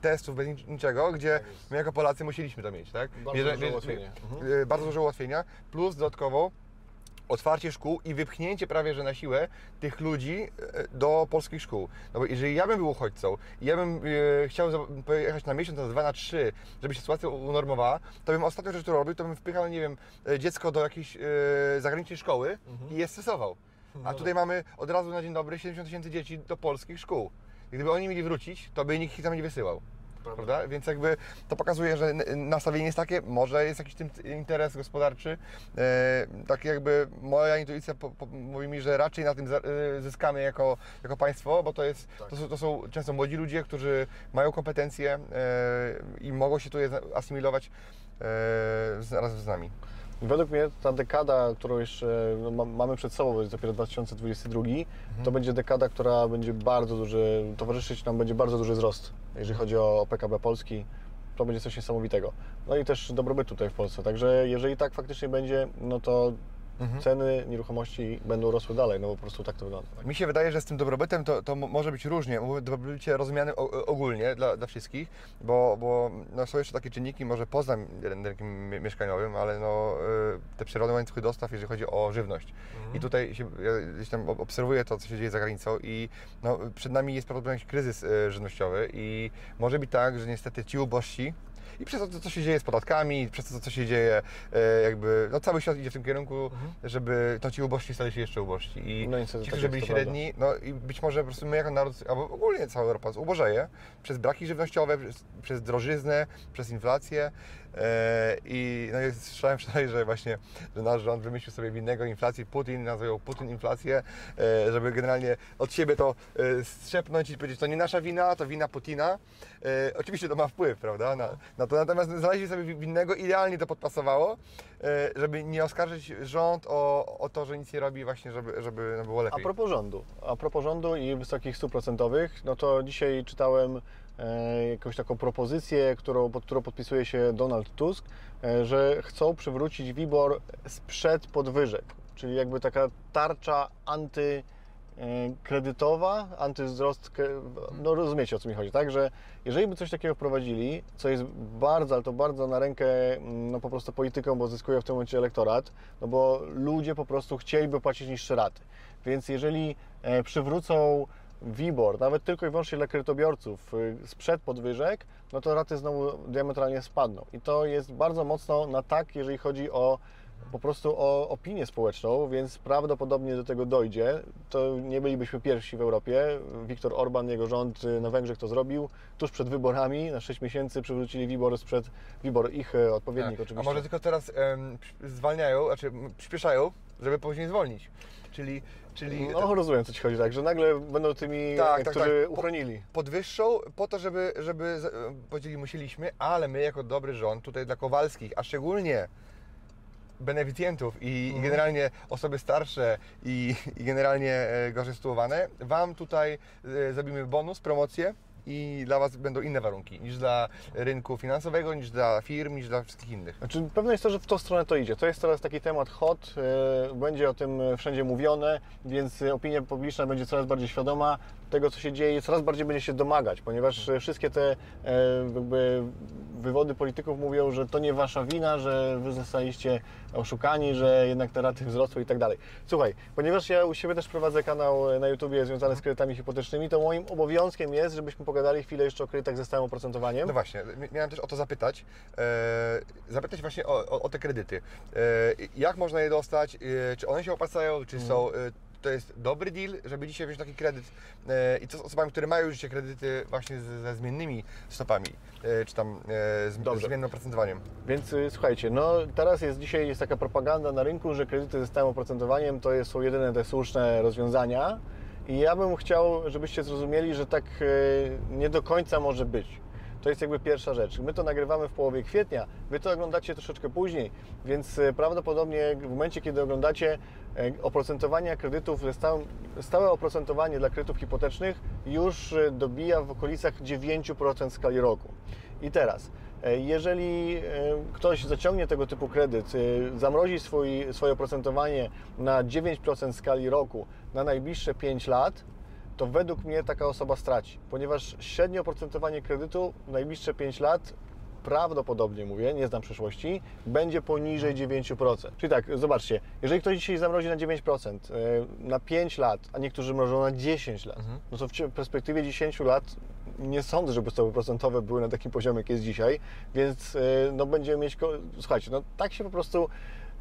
testów, bez nic- niczego, gdzie my jako Polacy musieliśmy to mieć, tak? Bardzo Bierze- bierze- ułatwienie. e, bardzo duże ułatwienia, plus dodatkowo otwarcie szkół i wypchnięcie prawie że na siłę tych ludzi e, do polskich szkół. No bo jeżeli ja bym był uchodźcą i ja bym e, chciał pojechać na miesiąc, na dwa, na trzy, żeby się sytuacja unormowała, to bym ostatnią rzecz, którą robił, to bym wpychał, nie wiem, e, dziecko do jakiejś e, zagranicznej szkoły i je stresował. A tutaj mamy od razu na dzień dobry 70 tysięcy dzieci do polskich szkół. I gdyby oni mieli wrócić, to by nikt ich tam nie wysyłał. Prawda? Więc jakby to pokazuje, że nastawienie jest takie, może jest jakiś tym interes gospodarczy. E, tak jakby moja intuicja po, po, mówi mi, że raczej na tym e, zyskamy jako, jako państwo, bo to, jest, to, są, to są często młodzi ludzie, którzy mają kompetencje e, i mogą się tu asymilować e, razem z nami. Według mnie ta dekada, którą jeszcze no, ma- mamy przed sobą, to jest dopiero 2022, to będzie dekada, która będzie bardzo duży, towarzyszyć nam będzie bardzo duży wzrost, jeżeli chodzi o PKB Polski. To będzie coś niesamowitego. No i też dobrobyt tutaj w Polsce. Także jeżeli tak faktycznie będzie, no to ceny nieruchomości będą rosły dalej, no bo po prostu tak to wygląda. Tak? Mi się wydaje, że z tym dobrobytem to, to mo- może być różnie. Mówię dobrobycie rozumiany ogólnie dla, dla wszystkich, bo, bo no, są jeszcze takie czynniki, może poza rynkiem mie- mieszkaniowym, ale no, y, te przyrodne łańcuchy dostaw, jeżeli chodzi o żywność. I tutaj się, ja gdzieś tam ob- obserwuję to, co się dzieje za granicą i no, przed nami jest prawdopodobnie jakiś kryzys y, żywnościowy i może być tak, że niestety ci ubożsi I przez to, co się dzieje z podatkami, przez to, co się dzieje, e, jakby, no cały świat idzie w tym kierunku, żeby to ci ubożsi stali się jeszcze ubożsi. I No niestety ci, tak którzy byli średni, no i być może po prostu my jako naród, albo ogólnie cała Europa ubożeje przez braki żywnościowe, przez, przez drożyznę, przez inflację. E, I no jest, słyszałem wczoraj, że właśnie że nasz rząd wymyślił sobie winnego inflacji, Putin nazwał Putin inflację, e, żeby generalnie od siebie to e, strzepnąć i powiedzieć, to nie nasza wina, to wina Putina. Oczywiście to ma wpływ, prawda, na, na to, natomiast znaleźli sobie winnego, idealnie to podpasowało, żeby nie oskarżyć rząd o, o to, że nic nie robi właśnie, żeby, żeby no, było A lepiej. propos rządu, a propos rządu i wysokich stóp procentowych, no to dzisiaj czytałem jakąś taką propozycję, którą, pod którą podpisuje się Donald Tusk, e, że chcą przywrócić WIBOR sprzed podwyżek, czyli jakby taka tarcza anty e, kredytowa, no rozumiecie o co mi chodzi, tak, że jeżeli by coś takiego wprowadzili, co jest bardzo, ale to bardzo na rękę mm, no po prostu politykom, bo zyskuje w tym momencie elektorat, no bo ludzie po prostu chcieliby płacić niższe raty, więc jeżeli e, przywrócą WIBOR, nawet tylko i wyłącznie dla kredytobiorców y, sprzed podwyżek, no to raty znowu diametralnie spadną. I to jest bardzo mocno na tak, jeżeli chodzi o po prostu o opinię społeczną, więc prawdopodobnie do tego dojdzie. To nie bylibyśmy pierwsi w Europie. Viktor Orban, jego rząd y, na Węgrzech to zrobił. Tuż przed wyborami, na 6 miesięcy przywrócili WIBOR sprzed, WIBOR ich e, odpowiednik Tak. oczywiście. A może tylko teraz zwalniają, znaczy przyspieszają, żeby później zwolnić. Czyli, czyli No rozumiem, co Ci chodzi, tak, że nagle będą tymi, Tak, e, tak, którzy tak. Uchronili. podwyższą po to, żeby, żeby powiedzieli musieliśmy, ale my jako dobry rząd tutaj dla Kowalskich, a szczególnie beneficjentów i, Mhm. i generalnie osoby starsze i, i generalnie e, gorzej sytuowane, Wam tutaj e, zrobimy bonus, promocję i dla Was będą inne warunki niż dla rynku finansowego, niż dla firm, niż dla wszystkich innych. Znaczy, pewne jest to, że w tą stronę to idzie. To jest teraz taki temat hot, e, będzie o tym wszędzie mówione, więc opinia publiczna będzie coraz bardziej świadoma tego, co się dzieje, coraz bardziej będzie się domagać, ponieważ e, wszystkie te e, jakby wywody polityków mówią, że to nie wasza wina, że wy zostaliście oszukani, że jednak te raty wzrosły i tak dalej. Słuchaj, ponieważ ja u siebie też prowadzę kanał e, na YouTubie związany z kredytami hipotecznymi, to moim obowiązkiem jest, żebyśmy pogadali chwilę jeszcze o kredytach ze stałym oprocentowaniem. No właśnie, mi- miałem też o to zapytać. Zapytać właśnie o, o, o te kredyty. Jak można je dostać? Czy one się opłacają? Czy są. E, to jest dobry deal, żeby dzisiaj wziąć taki kredyt e, i co z osobami, które mają już dzisiaj kredyty właśnie z, ze zmiennymi stopami, e, czy tam e, z, z Dobrze. zmiennym oprocentowaniem. Więc y, słuchajcie, no teraz jest dzisiaj jest taka propaganda na rynku, że kredyty ze stałym oprocentowaniem to jest, są jedyne te słuszne rozwiązania. I ja bym chciał, żebyście zrozumieli, że tak y, nie do końca może być. To jest jakby pierwsza rzecz. My to nagrywamy w połowie kwietnia, wy to oglądacie troszeczkę później, więc y, prawdopodobnie w momencie, kiedy oglądacie y, oprocentowania kredytów, stałe oprocentowanie dla kredytów hipotecznych już y, dobija w okolicach 9% w skali roku. I teraz, e, jeżeli e, ktoś zaciągnie tego typu kredyt, e, zamrozi swój, swoje oprocentowanie na 9% w skali roku na najbliższe 5 lat, to według mnie taka osoba straci, ponieważ średnie oprocentowanie kredytu w najbliższe 5 lat prawdopodobnie mówię, nie znam przyszłości, będzie poniżej 9%. Czyli tak, zobaczcie, jeżeli ktoś dzisiaj zamrozi na 9%, e, na 5 lat, a niektórzy mrożą na 10 lat, no to w perspektywie 10 lat nie sądzę, żeby stopy procentowe były na takim poziomie, jak jest dzisiaj, więc e, no będziemy mieć, słuchajcie, no tak się po prostu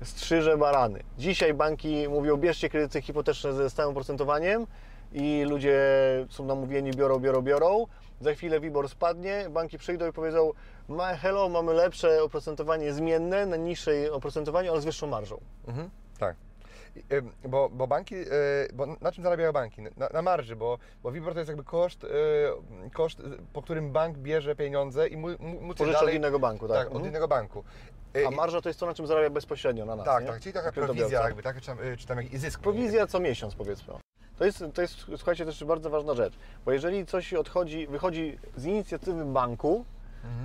strzyże barany. Dzisiaj banki mówią, bierzcie kredyty hipoteczne ze stałym oprocentowaniem i ludzie są namówieni, biorą, biorą, biorą. Za chwilę WIBOR spadnie, banki przyjdą i powiedzą, "Ma- hello, mamy lepsze oprocentowanie zmienne, na niższej oprocentowaniu, ale z wyższą marżą. Mhm, tak. Bo, bo banki, y, bo na czym zarabiają banki? Na, na marży, bo, bo WIBOR to jest jakby koszt, y, koszt, y, po którym bank bierze pieniądze i mu, mu, Pożycza od innego banku, tak? Tak, od Mhm. innego banku. A marża to jest to, na czym zarabia bezpośrednio na nas, Tak, nie? tak, czyli taka prowizja jakby, tak, czy tam, czy tam zysk. Prowizja co miesiąc powiedzmy. To jest, to jest, słuchajcie, też bardzo ważna rzecz, bo jeżeli coś odchodzi, wychodzi z inicjatywy banku,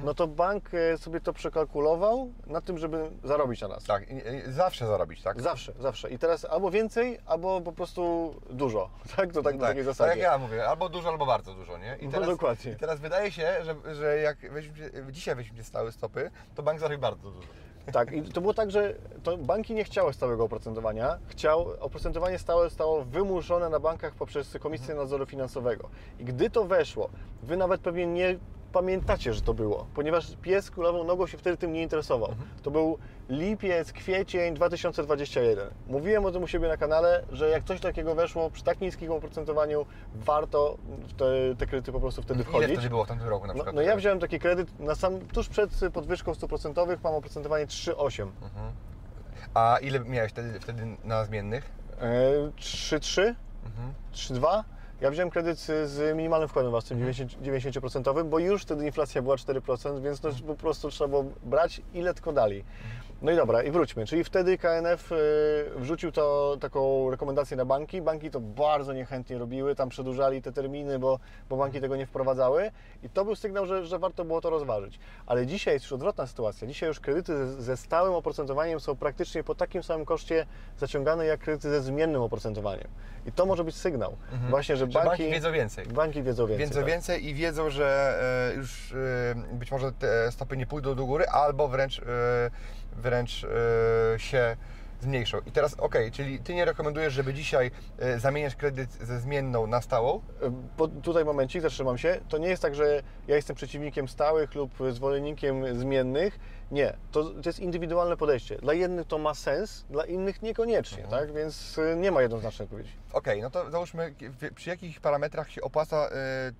no to bank e, sobie to przekalkulował na tym, żeby zarobić na nas. Tak, zawsze zarobić, tak? Zawsze, zawsze. I teraz albo więcej, albo po prostu dużo. Tak? To tak, na tak, takiej tak zasadzie. jak ja mówię, albo dużo, albo bardzo dużo, nie? I No, teraz, dokładnie. I teraz wydaje się, że, że jak weźmiecie, dzisiaj weźmiecie stałe stopy, to bank zarobi bardzo dużo. Tak, i to było tak, że banki nie chciały stałego oprocentowania. Chciał, oprocentowanie stałe zostało wymuszone na bankach poprzez Komisję Nadzoru Finansowego. I gdy to weszło, wy nawet pewnie nie pamiętacie, że to było, ponieważ pies kulawą nogą się wtedy tym nie interesował. To był lipiec, kwiecień 2021. Mówiłem o tym u siebie na kanale, że jak coś takiego weszło przy tak niskim oprocentowaniu, warto w te, te kredyty po prostu wtedy Ile wchodzić. wtedy było w tamtym roku na No, przykład? no ja wziąłem taki kredyt na sam, tuż przed podwyżką 100%, mam oprocentowanie 3,8. A ile miałeś wtedy, wtedy na zmiennych? E, 3,3, Mhm. 3,2. Ja wziąłem kredyt z minimalnym wkładem własnym, 90%, 90%, bo już wtedy inflacja była 4%, więc to po prostu trzeba było brać ile tylko dali. No i dobra, i wróćmy. Czyli wtedy KNF y, wrzucił to, taką rekomendację na banki. Banki to bardzo niechętnie robiły, tam przedłużali te terminy, bo, bo banki tego nie wprowadzały. I to był sygnał, że, że warto było to rozważyć. Ale dzisiaj jest już odwrotna sytuacja. Dzisiaj już kredyty ze- stałym oprocentowaniem są praktycznie po takim samym koszcie zaciągane jak kredyty ze zmiennym oprocentowaniem. I to może być sygnał. Właśnie, że Mhm. Że banki, banki wiedzą więcej. banki wiedzą więcej. Wiedzą tak. więcej i wiedzą, że e, już e, być może te stopy nie pójdą do góry, albo wręcz, e, wręcz e, się zmniejszą. I teraz okej, czyli Ty nie rekomendujesz, żeby dzisiaj e, zamieniać kredyt ze zmienną na stałą? Bo tutaj momencik, zatrzymam się. To nie jest tak, że ja jestem przeciwnikiem stałych lub zwolennikiem zmiennych. Nie, to, to jest indywidualne podejście. Dla jednych to ma sens, dla innych niekoniecznie, tak? Więc y, nie ma jednoznacznej odpowiedzi. Okej, no to załóżmy, przy jakich parametrach się opłaca e,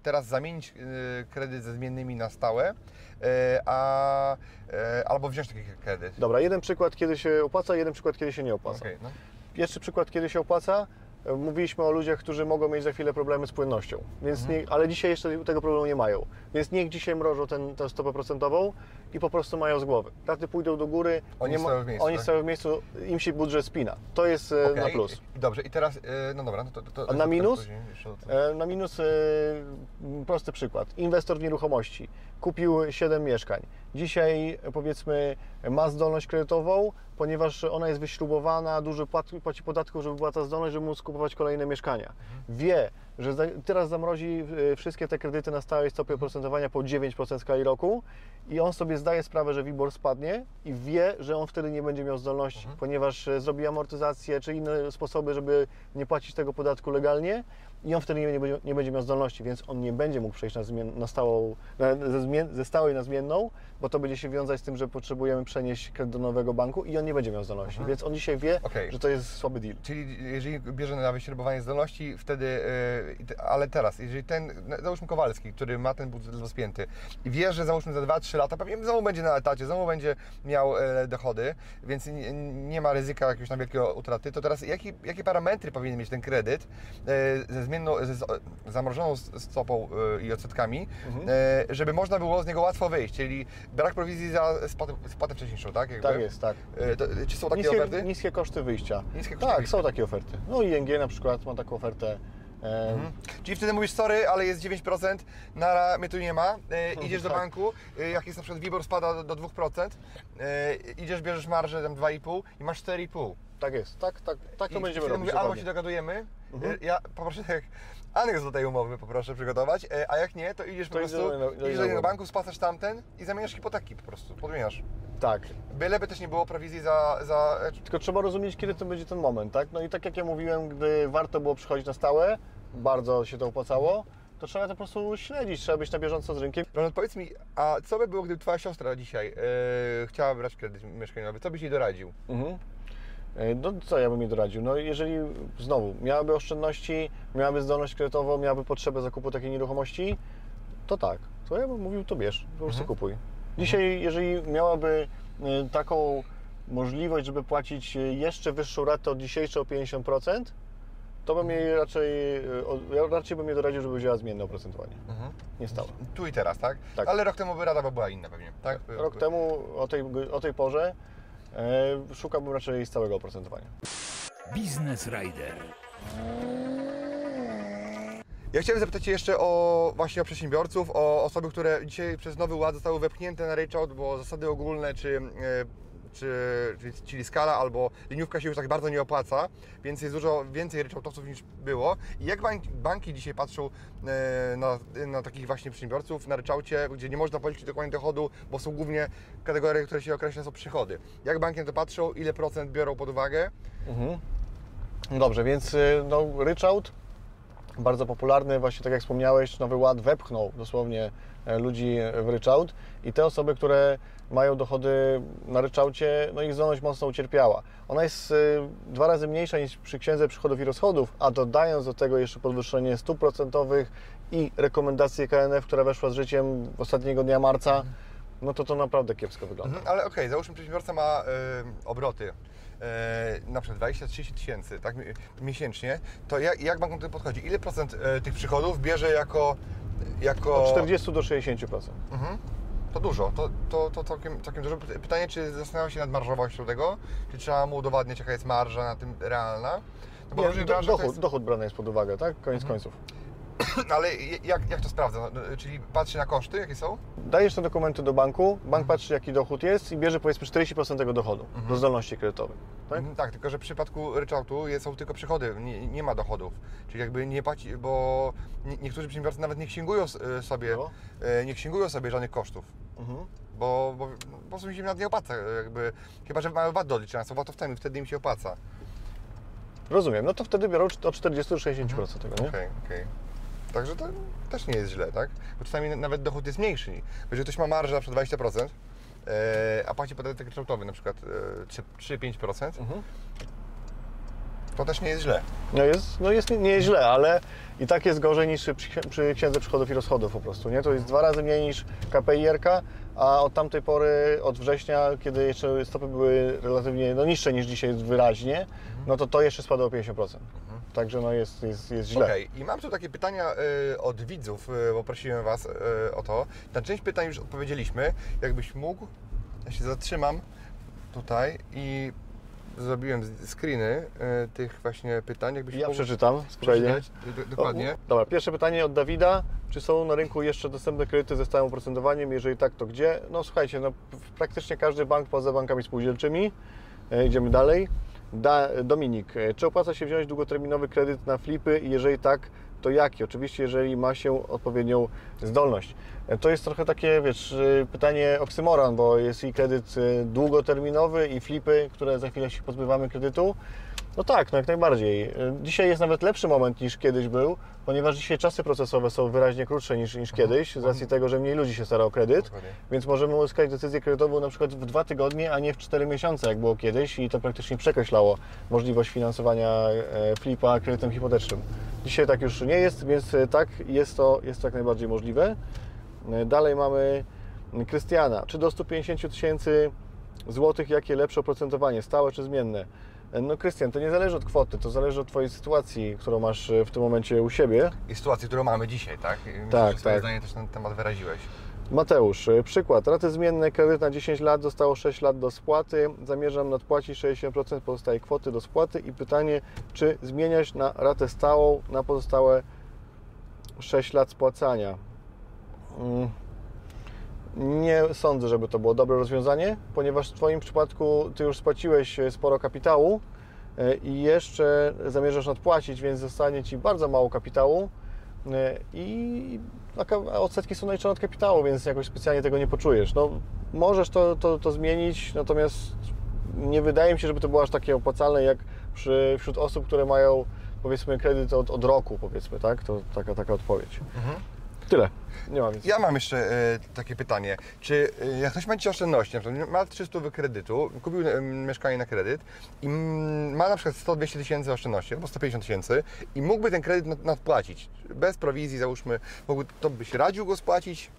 teraz zamienić e, kredyt ze zmiennymi na stałe, a, albo wziąć taki kredyt? Dobra, jeden przykład, kiedy się opłaca, jeden przykład, kiedy się nie opłaca. Okej, no. Pierwszy przykład, kiedy się opłaca, mówiliśmy o ludziach, którzy mogą mieć za chwilę problemy z płynnością, więc Mhm. nie, ale dzisiaj jeszcze tego problemu nie mają. Więc niech dzisiaj mrożą ten, tę stopę procentową i po prostu mają z głowy. Raty pójdą do góry, Oni nie stoją w miejscu, oni tak? stoją w miejscu, im się budżet spina. To jest e, na Okej, plus. Dobrze, i teraz, e, no dobra, no to... to, to A na minus? E, Na minus e, prosty przykład. Inwestor w nieruchomości kupił 7 mieszkań. Dzisiaj powiedzmy ma zdolność kredytową, ponieważ ona jest wyśrubowana, dużo płaci, podatków, żeby była ta zdolność, żeby móc kupować kolejne mieszkania. Wie, że teraz zamrozi e, wszystkie te kredyty na stałej stopie oprocentowania po 9% w skali roku i on sobie zdaje sprawę, że WIBOR spadnie i wie, że on wtedy nie będzie miał zdolności, ponieważ e, zrobi amortyzację czy inne sposoby, żeby nie płacić tego podatku legalnie i on wtedy nie będzie, nie będzie miał zdolności, więc on nie będzie mógł przejść na, zmien, na stałą, na, ze, zmien, ze stałej na zmienną, bo to będzie się wiązać z tym, że potrzebujemy przenieść kredyt do nowego banku i on nie będzie miał zdolności, więc on dzisiaj wie, Okej. że to jest słaby deal. Czyli jeżeli bierze na wyśrubowanie zdolności, wtedy, te- ale teraz, jeżeli ten, załóżmy Kowalski, który ma ten budżet rozpięty i wie, że załóżmy za 2-3 lata pewnie znowu będzie na etacie, znowu będzie miał e, dochody, więc nie, nie ma ryzyka jakiegoś tam wielkiego utraty, to teraz jaki, jakie parametry powinien mieć ten kredyt e, zmienną, z zamrożoną stopą e, i odsetkami, e, żeby można było z niego łatwo wyjść, czyli brak prowizji za spłatę, spłatę wcześniejszą, tak? Jakby? Tak jest, tak. E, to, czy są takie niskie, oferty? niskie koszty wyjścia. Niskie koszty tak, wyjścia. są takie oferty. No i ING na przykład ma taką ofertę. E, Mhm. Czyli wtedy mówisz, sorry, ale jest 9%, nara, mnie tu nie ma, e, idziesz do Tak. banku, e, jak jest na przykład WIBOR spada do, do 2%, e, idziesz, bierzesz marżę tam 2,5 i masz 4,5. Tak jest, tak, tak, tak to I będziemy robić. mówię, albo dokładnie. się dogadujemy, Mhm. e, ja poproszę tak, aneks do tej umowy poproszę przygotować, e, a jak nie, to idziesz po To prostu, do- do idziesz do innego banku, spłacasz tamten i zamieniasz hipoteki po prostu, podmieniasz. Tak, Byleby też nie było prowizji za, za e, Tylko trzeba rozumieć, kiedy to będzie ten moment, tak? No i tak jak ja mówiłem, gdy warto było przychodzić na stałe, bardzo się to opłacało, to trzeba to po prostu śledzić, trzeba być na bieżąco z rynkiem. Ronald, powiedz mi, a co by było, gdyby Twoja siostra dzisiaj e, chciała brać kredyt mieszkaniowy? Co byś jej doradził? Mhm. E, No co ja bym jej doradził? No jeżeli znowu miałaby oszczędności, miałaby zdolność kredytową, miałaby potrzebę zakupu takiej nieruchomości, to tak. To ja bym mówił, to bierz, po prostu kupuj. Dzisiaj, jeżeli miałaby e, taką możliwość, żeby płacić e, jeszcze wyższą ratę od dzisiejszej o 50%, to bym jej raczej, e, o- ja raczej bym jej doradził, żeby wzięła zmienne oprocentowanie. Mhm. Nie stałe. Tu i teraz, tak? Tak. Ale rok temu by rada by była inna pewnie, tak? Rok temu o tej, o tej porze szukałbym raczej stałego oprocentowania. Business Rider. Ja chciałem zapytać Cię jeszcze o właśnie o przedsiębiorców, o osoby, które dzisiaj przez Nowy Ład zostały wepchnięte na ryczałt, bo zasady ogólne, czy, e, czy, czy- czyli skala albo liniówka się już tak bardzo nie opłaca, więc jest dużo więcej ryczałtowców niż było. I jak banki, banki dzisiaj patrzą e, na, na takich właśnie przedsiębiorców na ryczałcie, gdzie nie można policzyć dokładnie dochodu, bo są głównie kategorie, które się określa są przychody. Jak banki na to patrzą, ile procent biorą pod uwagę? Mhm. Dobrze, więc y, no, ryczałt bardzo popularny, właśnie tak jak wspomniałeś, Nowy Ład wepchnął dosłownie e, ludzi w ryczałt i te osoby, które mają dochody na ryczałcie, no ich zdolność mocno ucierpiała. Ona jest y, dwa razy mniejsza niż przy księdze przychodów i rozchodów, a dodając do tego jeszcze podwyższenie stóp procentowych i rekomendację KNF, która weszła z życiem ostatniego dnia marca, no to to naprawdę kiepsko wygląda. Mhm, ale okej, załóżmy, przedsiębiorca ma y, obroty. y, na przykład 20-30 tysięcy tak, mi- miesięcznie, to jak, jak bank do tego podchodzi? Ile procent y, tych przychodów bierze jako... jako... Od 40 do 60%. Mhm. To dużo, to, to, to całkiem, całkiem dużo. Py- Pytanie, czy zastanawiał się nad marżowością tego? Czy trzeba mu udowadniać, jaka jest marża na tym realna? No bo Nie, do, dochód, jest- dochód brany jest pod uwagę, tak? Koniec końców. Ale jak, jak to sprawdza? No, Czyli patrzy na koszty, jakie są? Dajesz te dokumenty do banku, bank patrzy jaki dochód jest i bierze powiedzmy 40% tego dochodu do zdolności kredytowej. Tak? Mhm, tak, tylko że w przypadku ryczałtu są tylko przychody, nie, nie ma dochodów. Czyli jakby nie płaci, bo nie, niektórzy przedsiębiorcy nawet nie księgują e, sobie, No. e, nie księgują sobie żadnych kosztów. Mhm. Bo, bo po prostu mi się nad nie opłaca, e, jakby, chyba że mają VAT do odliczenia, są VAT-owcami, wtedy im się opłaca. Rozumiem, no to wtedy biorą od 40 do 60% tego, nie? Okej, okej. Także to też nie jest źle, tak? Bo czasami nawet dochód jest mniejszy. Bo jeżeli ktoś ma marżę na przykład 20%, e, a płaci podatek ryczałtowy na przykład e, 3-5%, Mhm. To też nie jest źle. No jest, no jest nie, jest źle, ale i tak jest gorzej niż przy, przy księdze przychodów i rozchodów po prostu, nie? To jest dwa razy mniej niż KPIR-ka, a od tamtej pory, od września, kiedy jeszcze stopy były relatywnie no, niższe niż dzisiaj wyraźnie, no to to jeszcze spadło o 50%. Także no jest, jest, jest źle. Okej, i mam tu takie pytania y, od widzów, y, bo prosiłem Was y, o to. Na część pytań już odpowiedzieliśmy. Jakbyś mógł, ja się zatrzymam tutaj i zrobiłem screeny y, tych właśnie pytań. Jakbyś Ja przeczytam, spokojnie. dokładnie. O, dobra, pierwsze pytanie od Dawida. Czy są na rynku jeszcze dostępne kredyty ze stałym oprocentowaniem? Jeżeli tak, to gdzie? No słuchajcie, no, praktycznie każdy bank poza bankami spółdzielczymi. E, idziemy dalej. Da, Dominik, e, czy opłaca się wziąć długoterminowy kredyt na flipy? Jeżeli tak, to jaki? Oczywiście, jeżeli ma się odpowiednią zdolność. E, To jest trochę takie, wiesz, e, pytanie oksymoran, bo jest i kredyt e, długoterminowy i flipy, które za chwilę się pozbywamy kredytu. No tak, no jak najbardziej. Y, Dzisiaj jest nawet lepszy moment niż kiedyś był, ponieważ dzisiaj czasy procesowe są wyraźnie krótsze niż, niż kiedyś, z racji tego, że mniej ludzi się stara o kredyt, Dokładnie. więc możemy uzyskać decyzję kredytową na przykład w dwa tygodnie, a nie w cztery miesiące, jak było kiedyś i to praktycznie przekreślało możliwość finansowania e, flipa kredytem hipotecznym. Dzisiaj tak już nie jest, więc e, tak, jest to, jest to jak najbardziej możliwe. E, Dalej mamy Krystiana. Czy do 150 000 tysięcy złotych, jakie lepsze oprocentowanie, stałe czy zmienne? No Krystian, to nie zależy od kwoty, to zależy od Twojej sytuacji, którą masz e, w tym momencie u siebie. I sytuację, którą mamy dzisiaj, tak? Myślę, Tak, że tak. zdanie też na ten temat wyraziłeś. Mateusz, e, przykład. Raty zmienne, kredyt na 10 lat, zostało 6 lat do spłaty. Zamierzam nadpłacić 60% pozostałej kwoty do spłaty i pytanie, czy zmieniać na ratę stałą na pozostałe 6 lat spłacania. Mm. Nie sądzę, żeby to było dobre rozwiązanie, ponieważ w Twoim przypadku Ty już spłaciłeś e, sporo kapitału e, i jeszcze zamierzasz nadpłacić, więc zostanie Ci bardzo mało kapitału e, i odsetki są naliczone od kapitału, więc jakoś specjalnie tego nie poczujesz. No, możesz to, to, to zmienić, natomiast nie wydaje mi się, żeby to było aż takie opłacalne jak przy, wśród osób, które mają powiedzmy kredyt od, od roku, powiedzmy, tak? To taka, taka odpowiedź. Tyle. Nie ma więcej. Ja mam jeszcze e, takie pytanie. Czy e, jak ktoś ma dzisiaj oszczędności, na przykład ma 300 kredytu, kupił e, mieszkanie na kredyt i mm, ma na przykład 100-200 tysięcy oszczędności albo 150 tysięcy i mógłby ten kredyt nad- nadpłacić, bez prowizji załóżmy, mógłby, to byś radził go spłacić,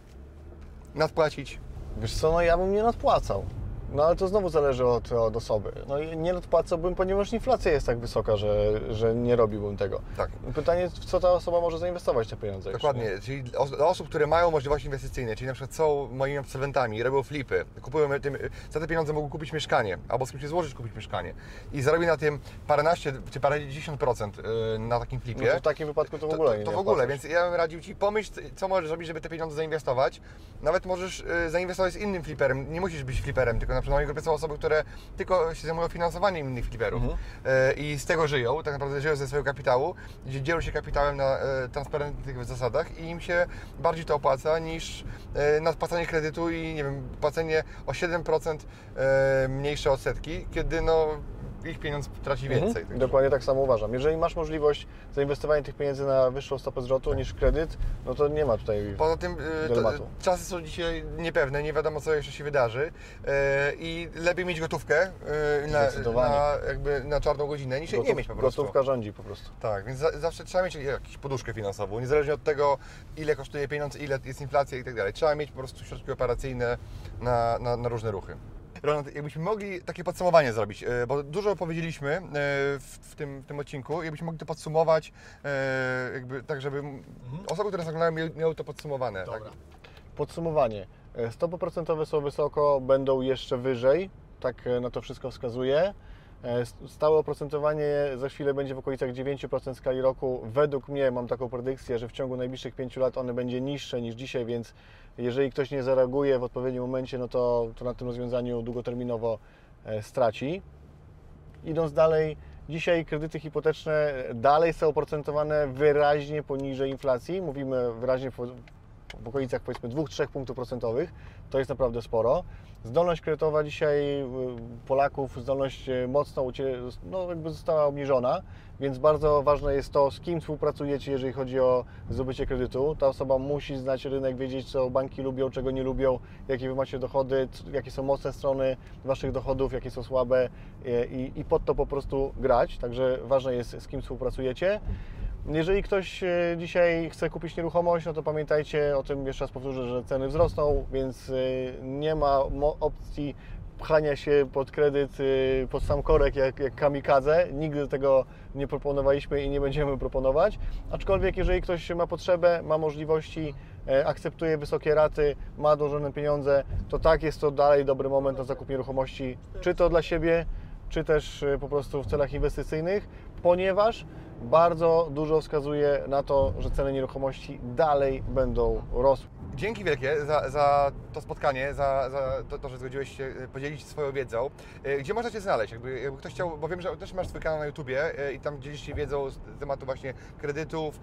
nadpłacić? Wiesz co, no ja bym nie nadpłacał. No ale to znowu zależy od, od osoby. No i nie nadpłacałbym, ponieważ inflacja jest tak wysoka, że, że nie robiłbym tego. Tak. Pytanie, w co ta osoba może zainwestować te pieniądze jeszcze, nie? Dokładnie, czyli os- dla osób, które mają możliwości inwestycyjne, czyli na przykład są moimi absolwentami, robią flipy, kupują tym, za te pieniądze mogą kupić mieszkanie, albo z kimś się złożyć kupić mieszkanie i zarobi na tym paręnaście czy parędziesiąt procent y, na takim flipie. No to w takim wypadku to w To, ogóle to, nie to w ogóle, więc ja bym radził Ci pomyśl, co możesz zrobić, żeby te pieniądze zainwestować. Nawet możesz zainwestować z innym fliperem. Nie musisz być fliperem, tylko na przykład na mojej grupie są osoby, które tylko się zajmują finansowaniem innych fliperów Mhm. y, i z tego żyją, tak naprawdę żyją ze swojego kapitału, gdzie dzielą się kapitałem na y, transparentnych zasadach i im się bardziej to opłaca niż y, nadpłacanie kredytu i nie wiem, płacenie o 7% y, mniejsze odsetki, kiedy no ich pieniądz traci Mhm, więcej. Także- Dokładnie tak samo uważam. Jeżeli masz możliwość zainwestowania tych pieniędzy na wyższą stopę zwrotu niż kredyt, no to nie ma tutaj Poza tym y, to, Dylematu. czasy są dzisiaj niepewne, nie wiadomo co jeszcze się wydarzy y, i lepiej mieć gotówkę y, na, na, jakby na czarną godzinę niż jej nie gotów, mieć po prostu. gotówka rządzi po prostu. Tak, więc za, zawsze trzeba mieć jakąś poduszkę finansową, niezależnie od tego ile kosztuje pieniądz, ile jest inflacja i tak dalej. Trzeba mieć po prostu środki operacyjne na, na, na różne ruchy. Ronald, jakbyśmy mogli takie podsumowanie zrobić, e, bo dużo powiedzieliśmy e, w, w, tym, w tym odcinku, jakbyśmy mogli to podsumować, e, jakby tak, żeby osoby, które nas oglądają, miały, miały to podsumowane. Tak? Podsumowanie. E, Stopy procentowe są wysoko, będą jeszcze wyżej, tak na to wszystko wskazuje. E, Stałe oprocentowanie za chwilę będzie w okolicach 9% w skali roku. Według mnie mam taką predykcję, że w ciągu najbliższych 5 lat one będzie niższe niż dzisiaj, więc jeżeli ktoś nie zareaguje w odpowiednim momencie, no to, to na tym rozwiązaniu długoterminowo e, straci. Idąc dalej, dzisiaj kredyty hipoteczne dalej są oprocentowane wyraźnie poniżej inflacji. Mówimy wyraźnie w okolicach powiedzmy 2-3 punktów procentowych. To jest naprawdę sporo. Zdolność kredytowa dzisiaj y, Polaków, zdolność y, mocno no, jakby została obniżona, więc bardzo ważne jest to, z kim współpracujecie, jeżeli chodzi o zdobycie kredytu. Ta osoba musi znać rynek, wiedzieć, co banki lubią, czego nie lubią, jakie Wy macie dochody, jakie są mocne strony Waszych dochodów, jakie są słabe y, i, i pod to po prostu grać. Także ważne jest, z kim współpracujecie. Jeżeli ktoś e, dzisiaj chce kupić nieruchomość, no to pamiętajcie o tym, jeszcze raz powtórzę, że ceny wzrosną, więc e, nie ma opcji pchania się pod kredyt, e, pod sam korek jak, jak kamikadze. Nigdy tego nie proponowaliśmy i nie będziemy proponować. Aczkolwiek jeżeli ktoś ma potrzebę, ma możliwości, akceptuje wysokie raty, ma dłużone pieniądze, to tak jest to dalej dobry moment na zakup nieruchomości, czy to dla siebie, czy też po prostu w celach inwestycyjnych, ponieważ bardzo dużo wskazuje na to, że ceny nieruchomości dalej będą rosły. Dzięki wielkie za, za to spotkanie, za, za to, to, że zgodziłeś się e, podzielić swoją wiedzą. E, Gdzie można Cię znaleźć? Jakby, jakby ktoś chciał, bo wiem, że też masz swój kanał na YouTubie e, i tam dzielisz się wiedzą z tematu właśnie kredytów,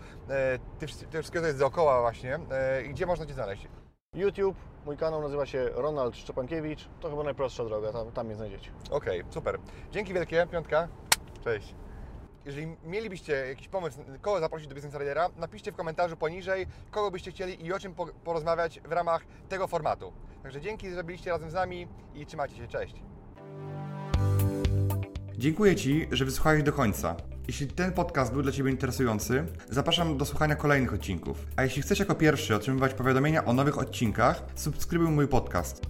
ty, ty wszystkiego to jest dookoła właśnie. I gdzie można Cię znaleźć? YouTube, mój kanał nazywa się Ronald Szczepankiewicz, to chyba najprostsza droga, tam, tam mnie znajdziecie. Okej, super. Dzięki wielkie, piątka. Cześć. Jeżeli mielibyście jakiś pomysł, kogo zaprosić do Business Ridera, napiszcie w komentarzu poniżej, kogo byście chcieli i o czym po- porozmawiać w ramach tego formatu. Także dzięki, że byliście razem z nami i trzymajcie się, cześć. Dziękuję Ci, że wysłuchałeś do końca. Jeśli ten podcast był dla Ciebie interesujący, zapraszam do słuchania kolejnych odcinków. A jeśli chcesz jako pierwszy otrzymywać powiadomienia o nowych odcinkach, subskrybuj mój podcast.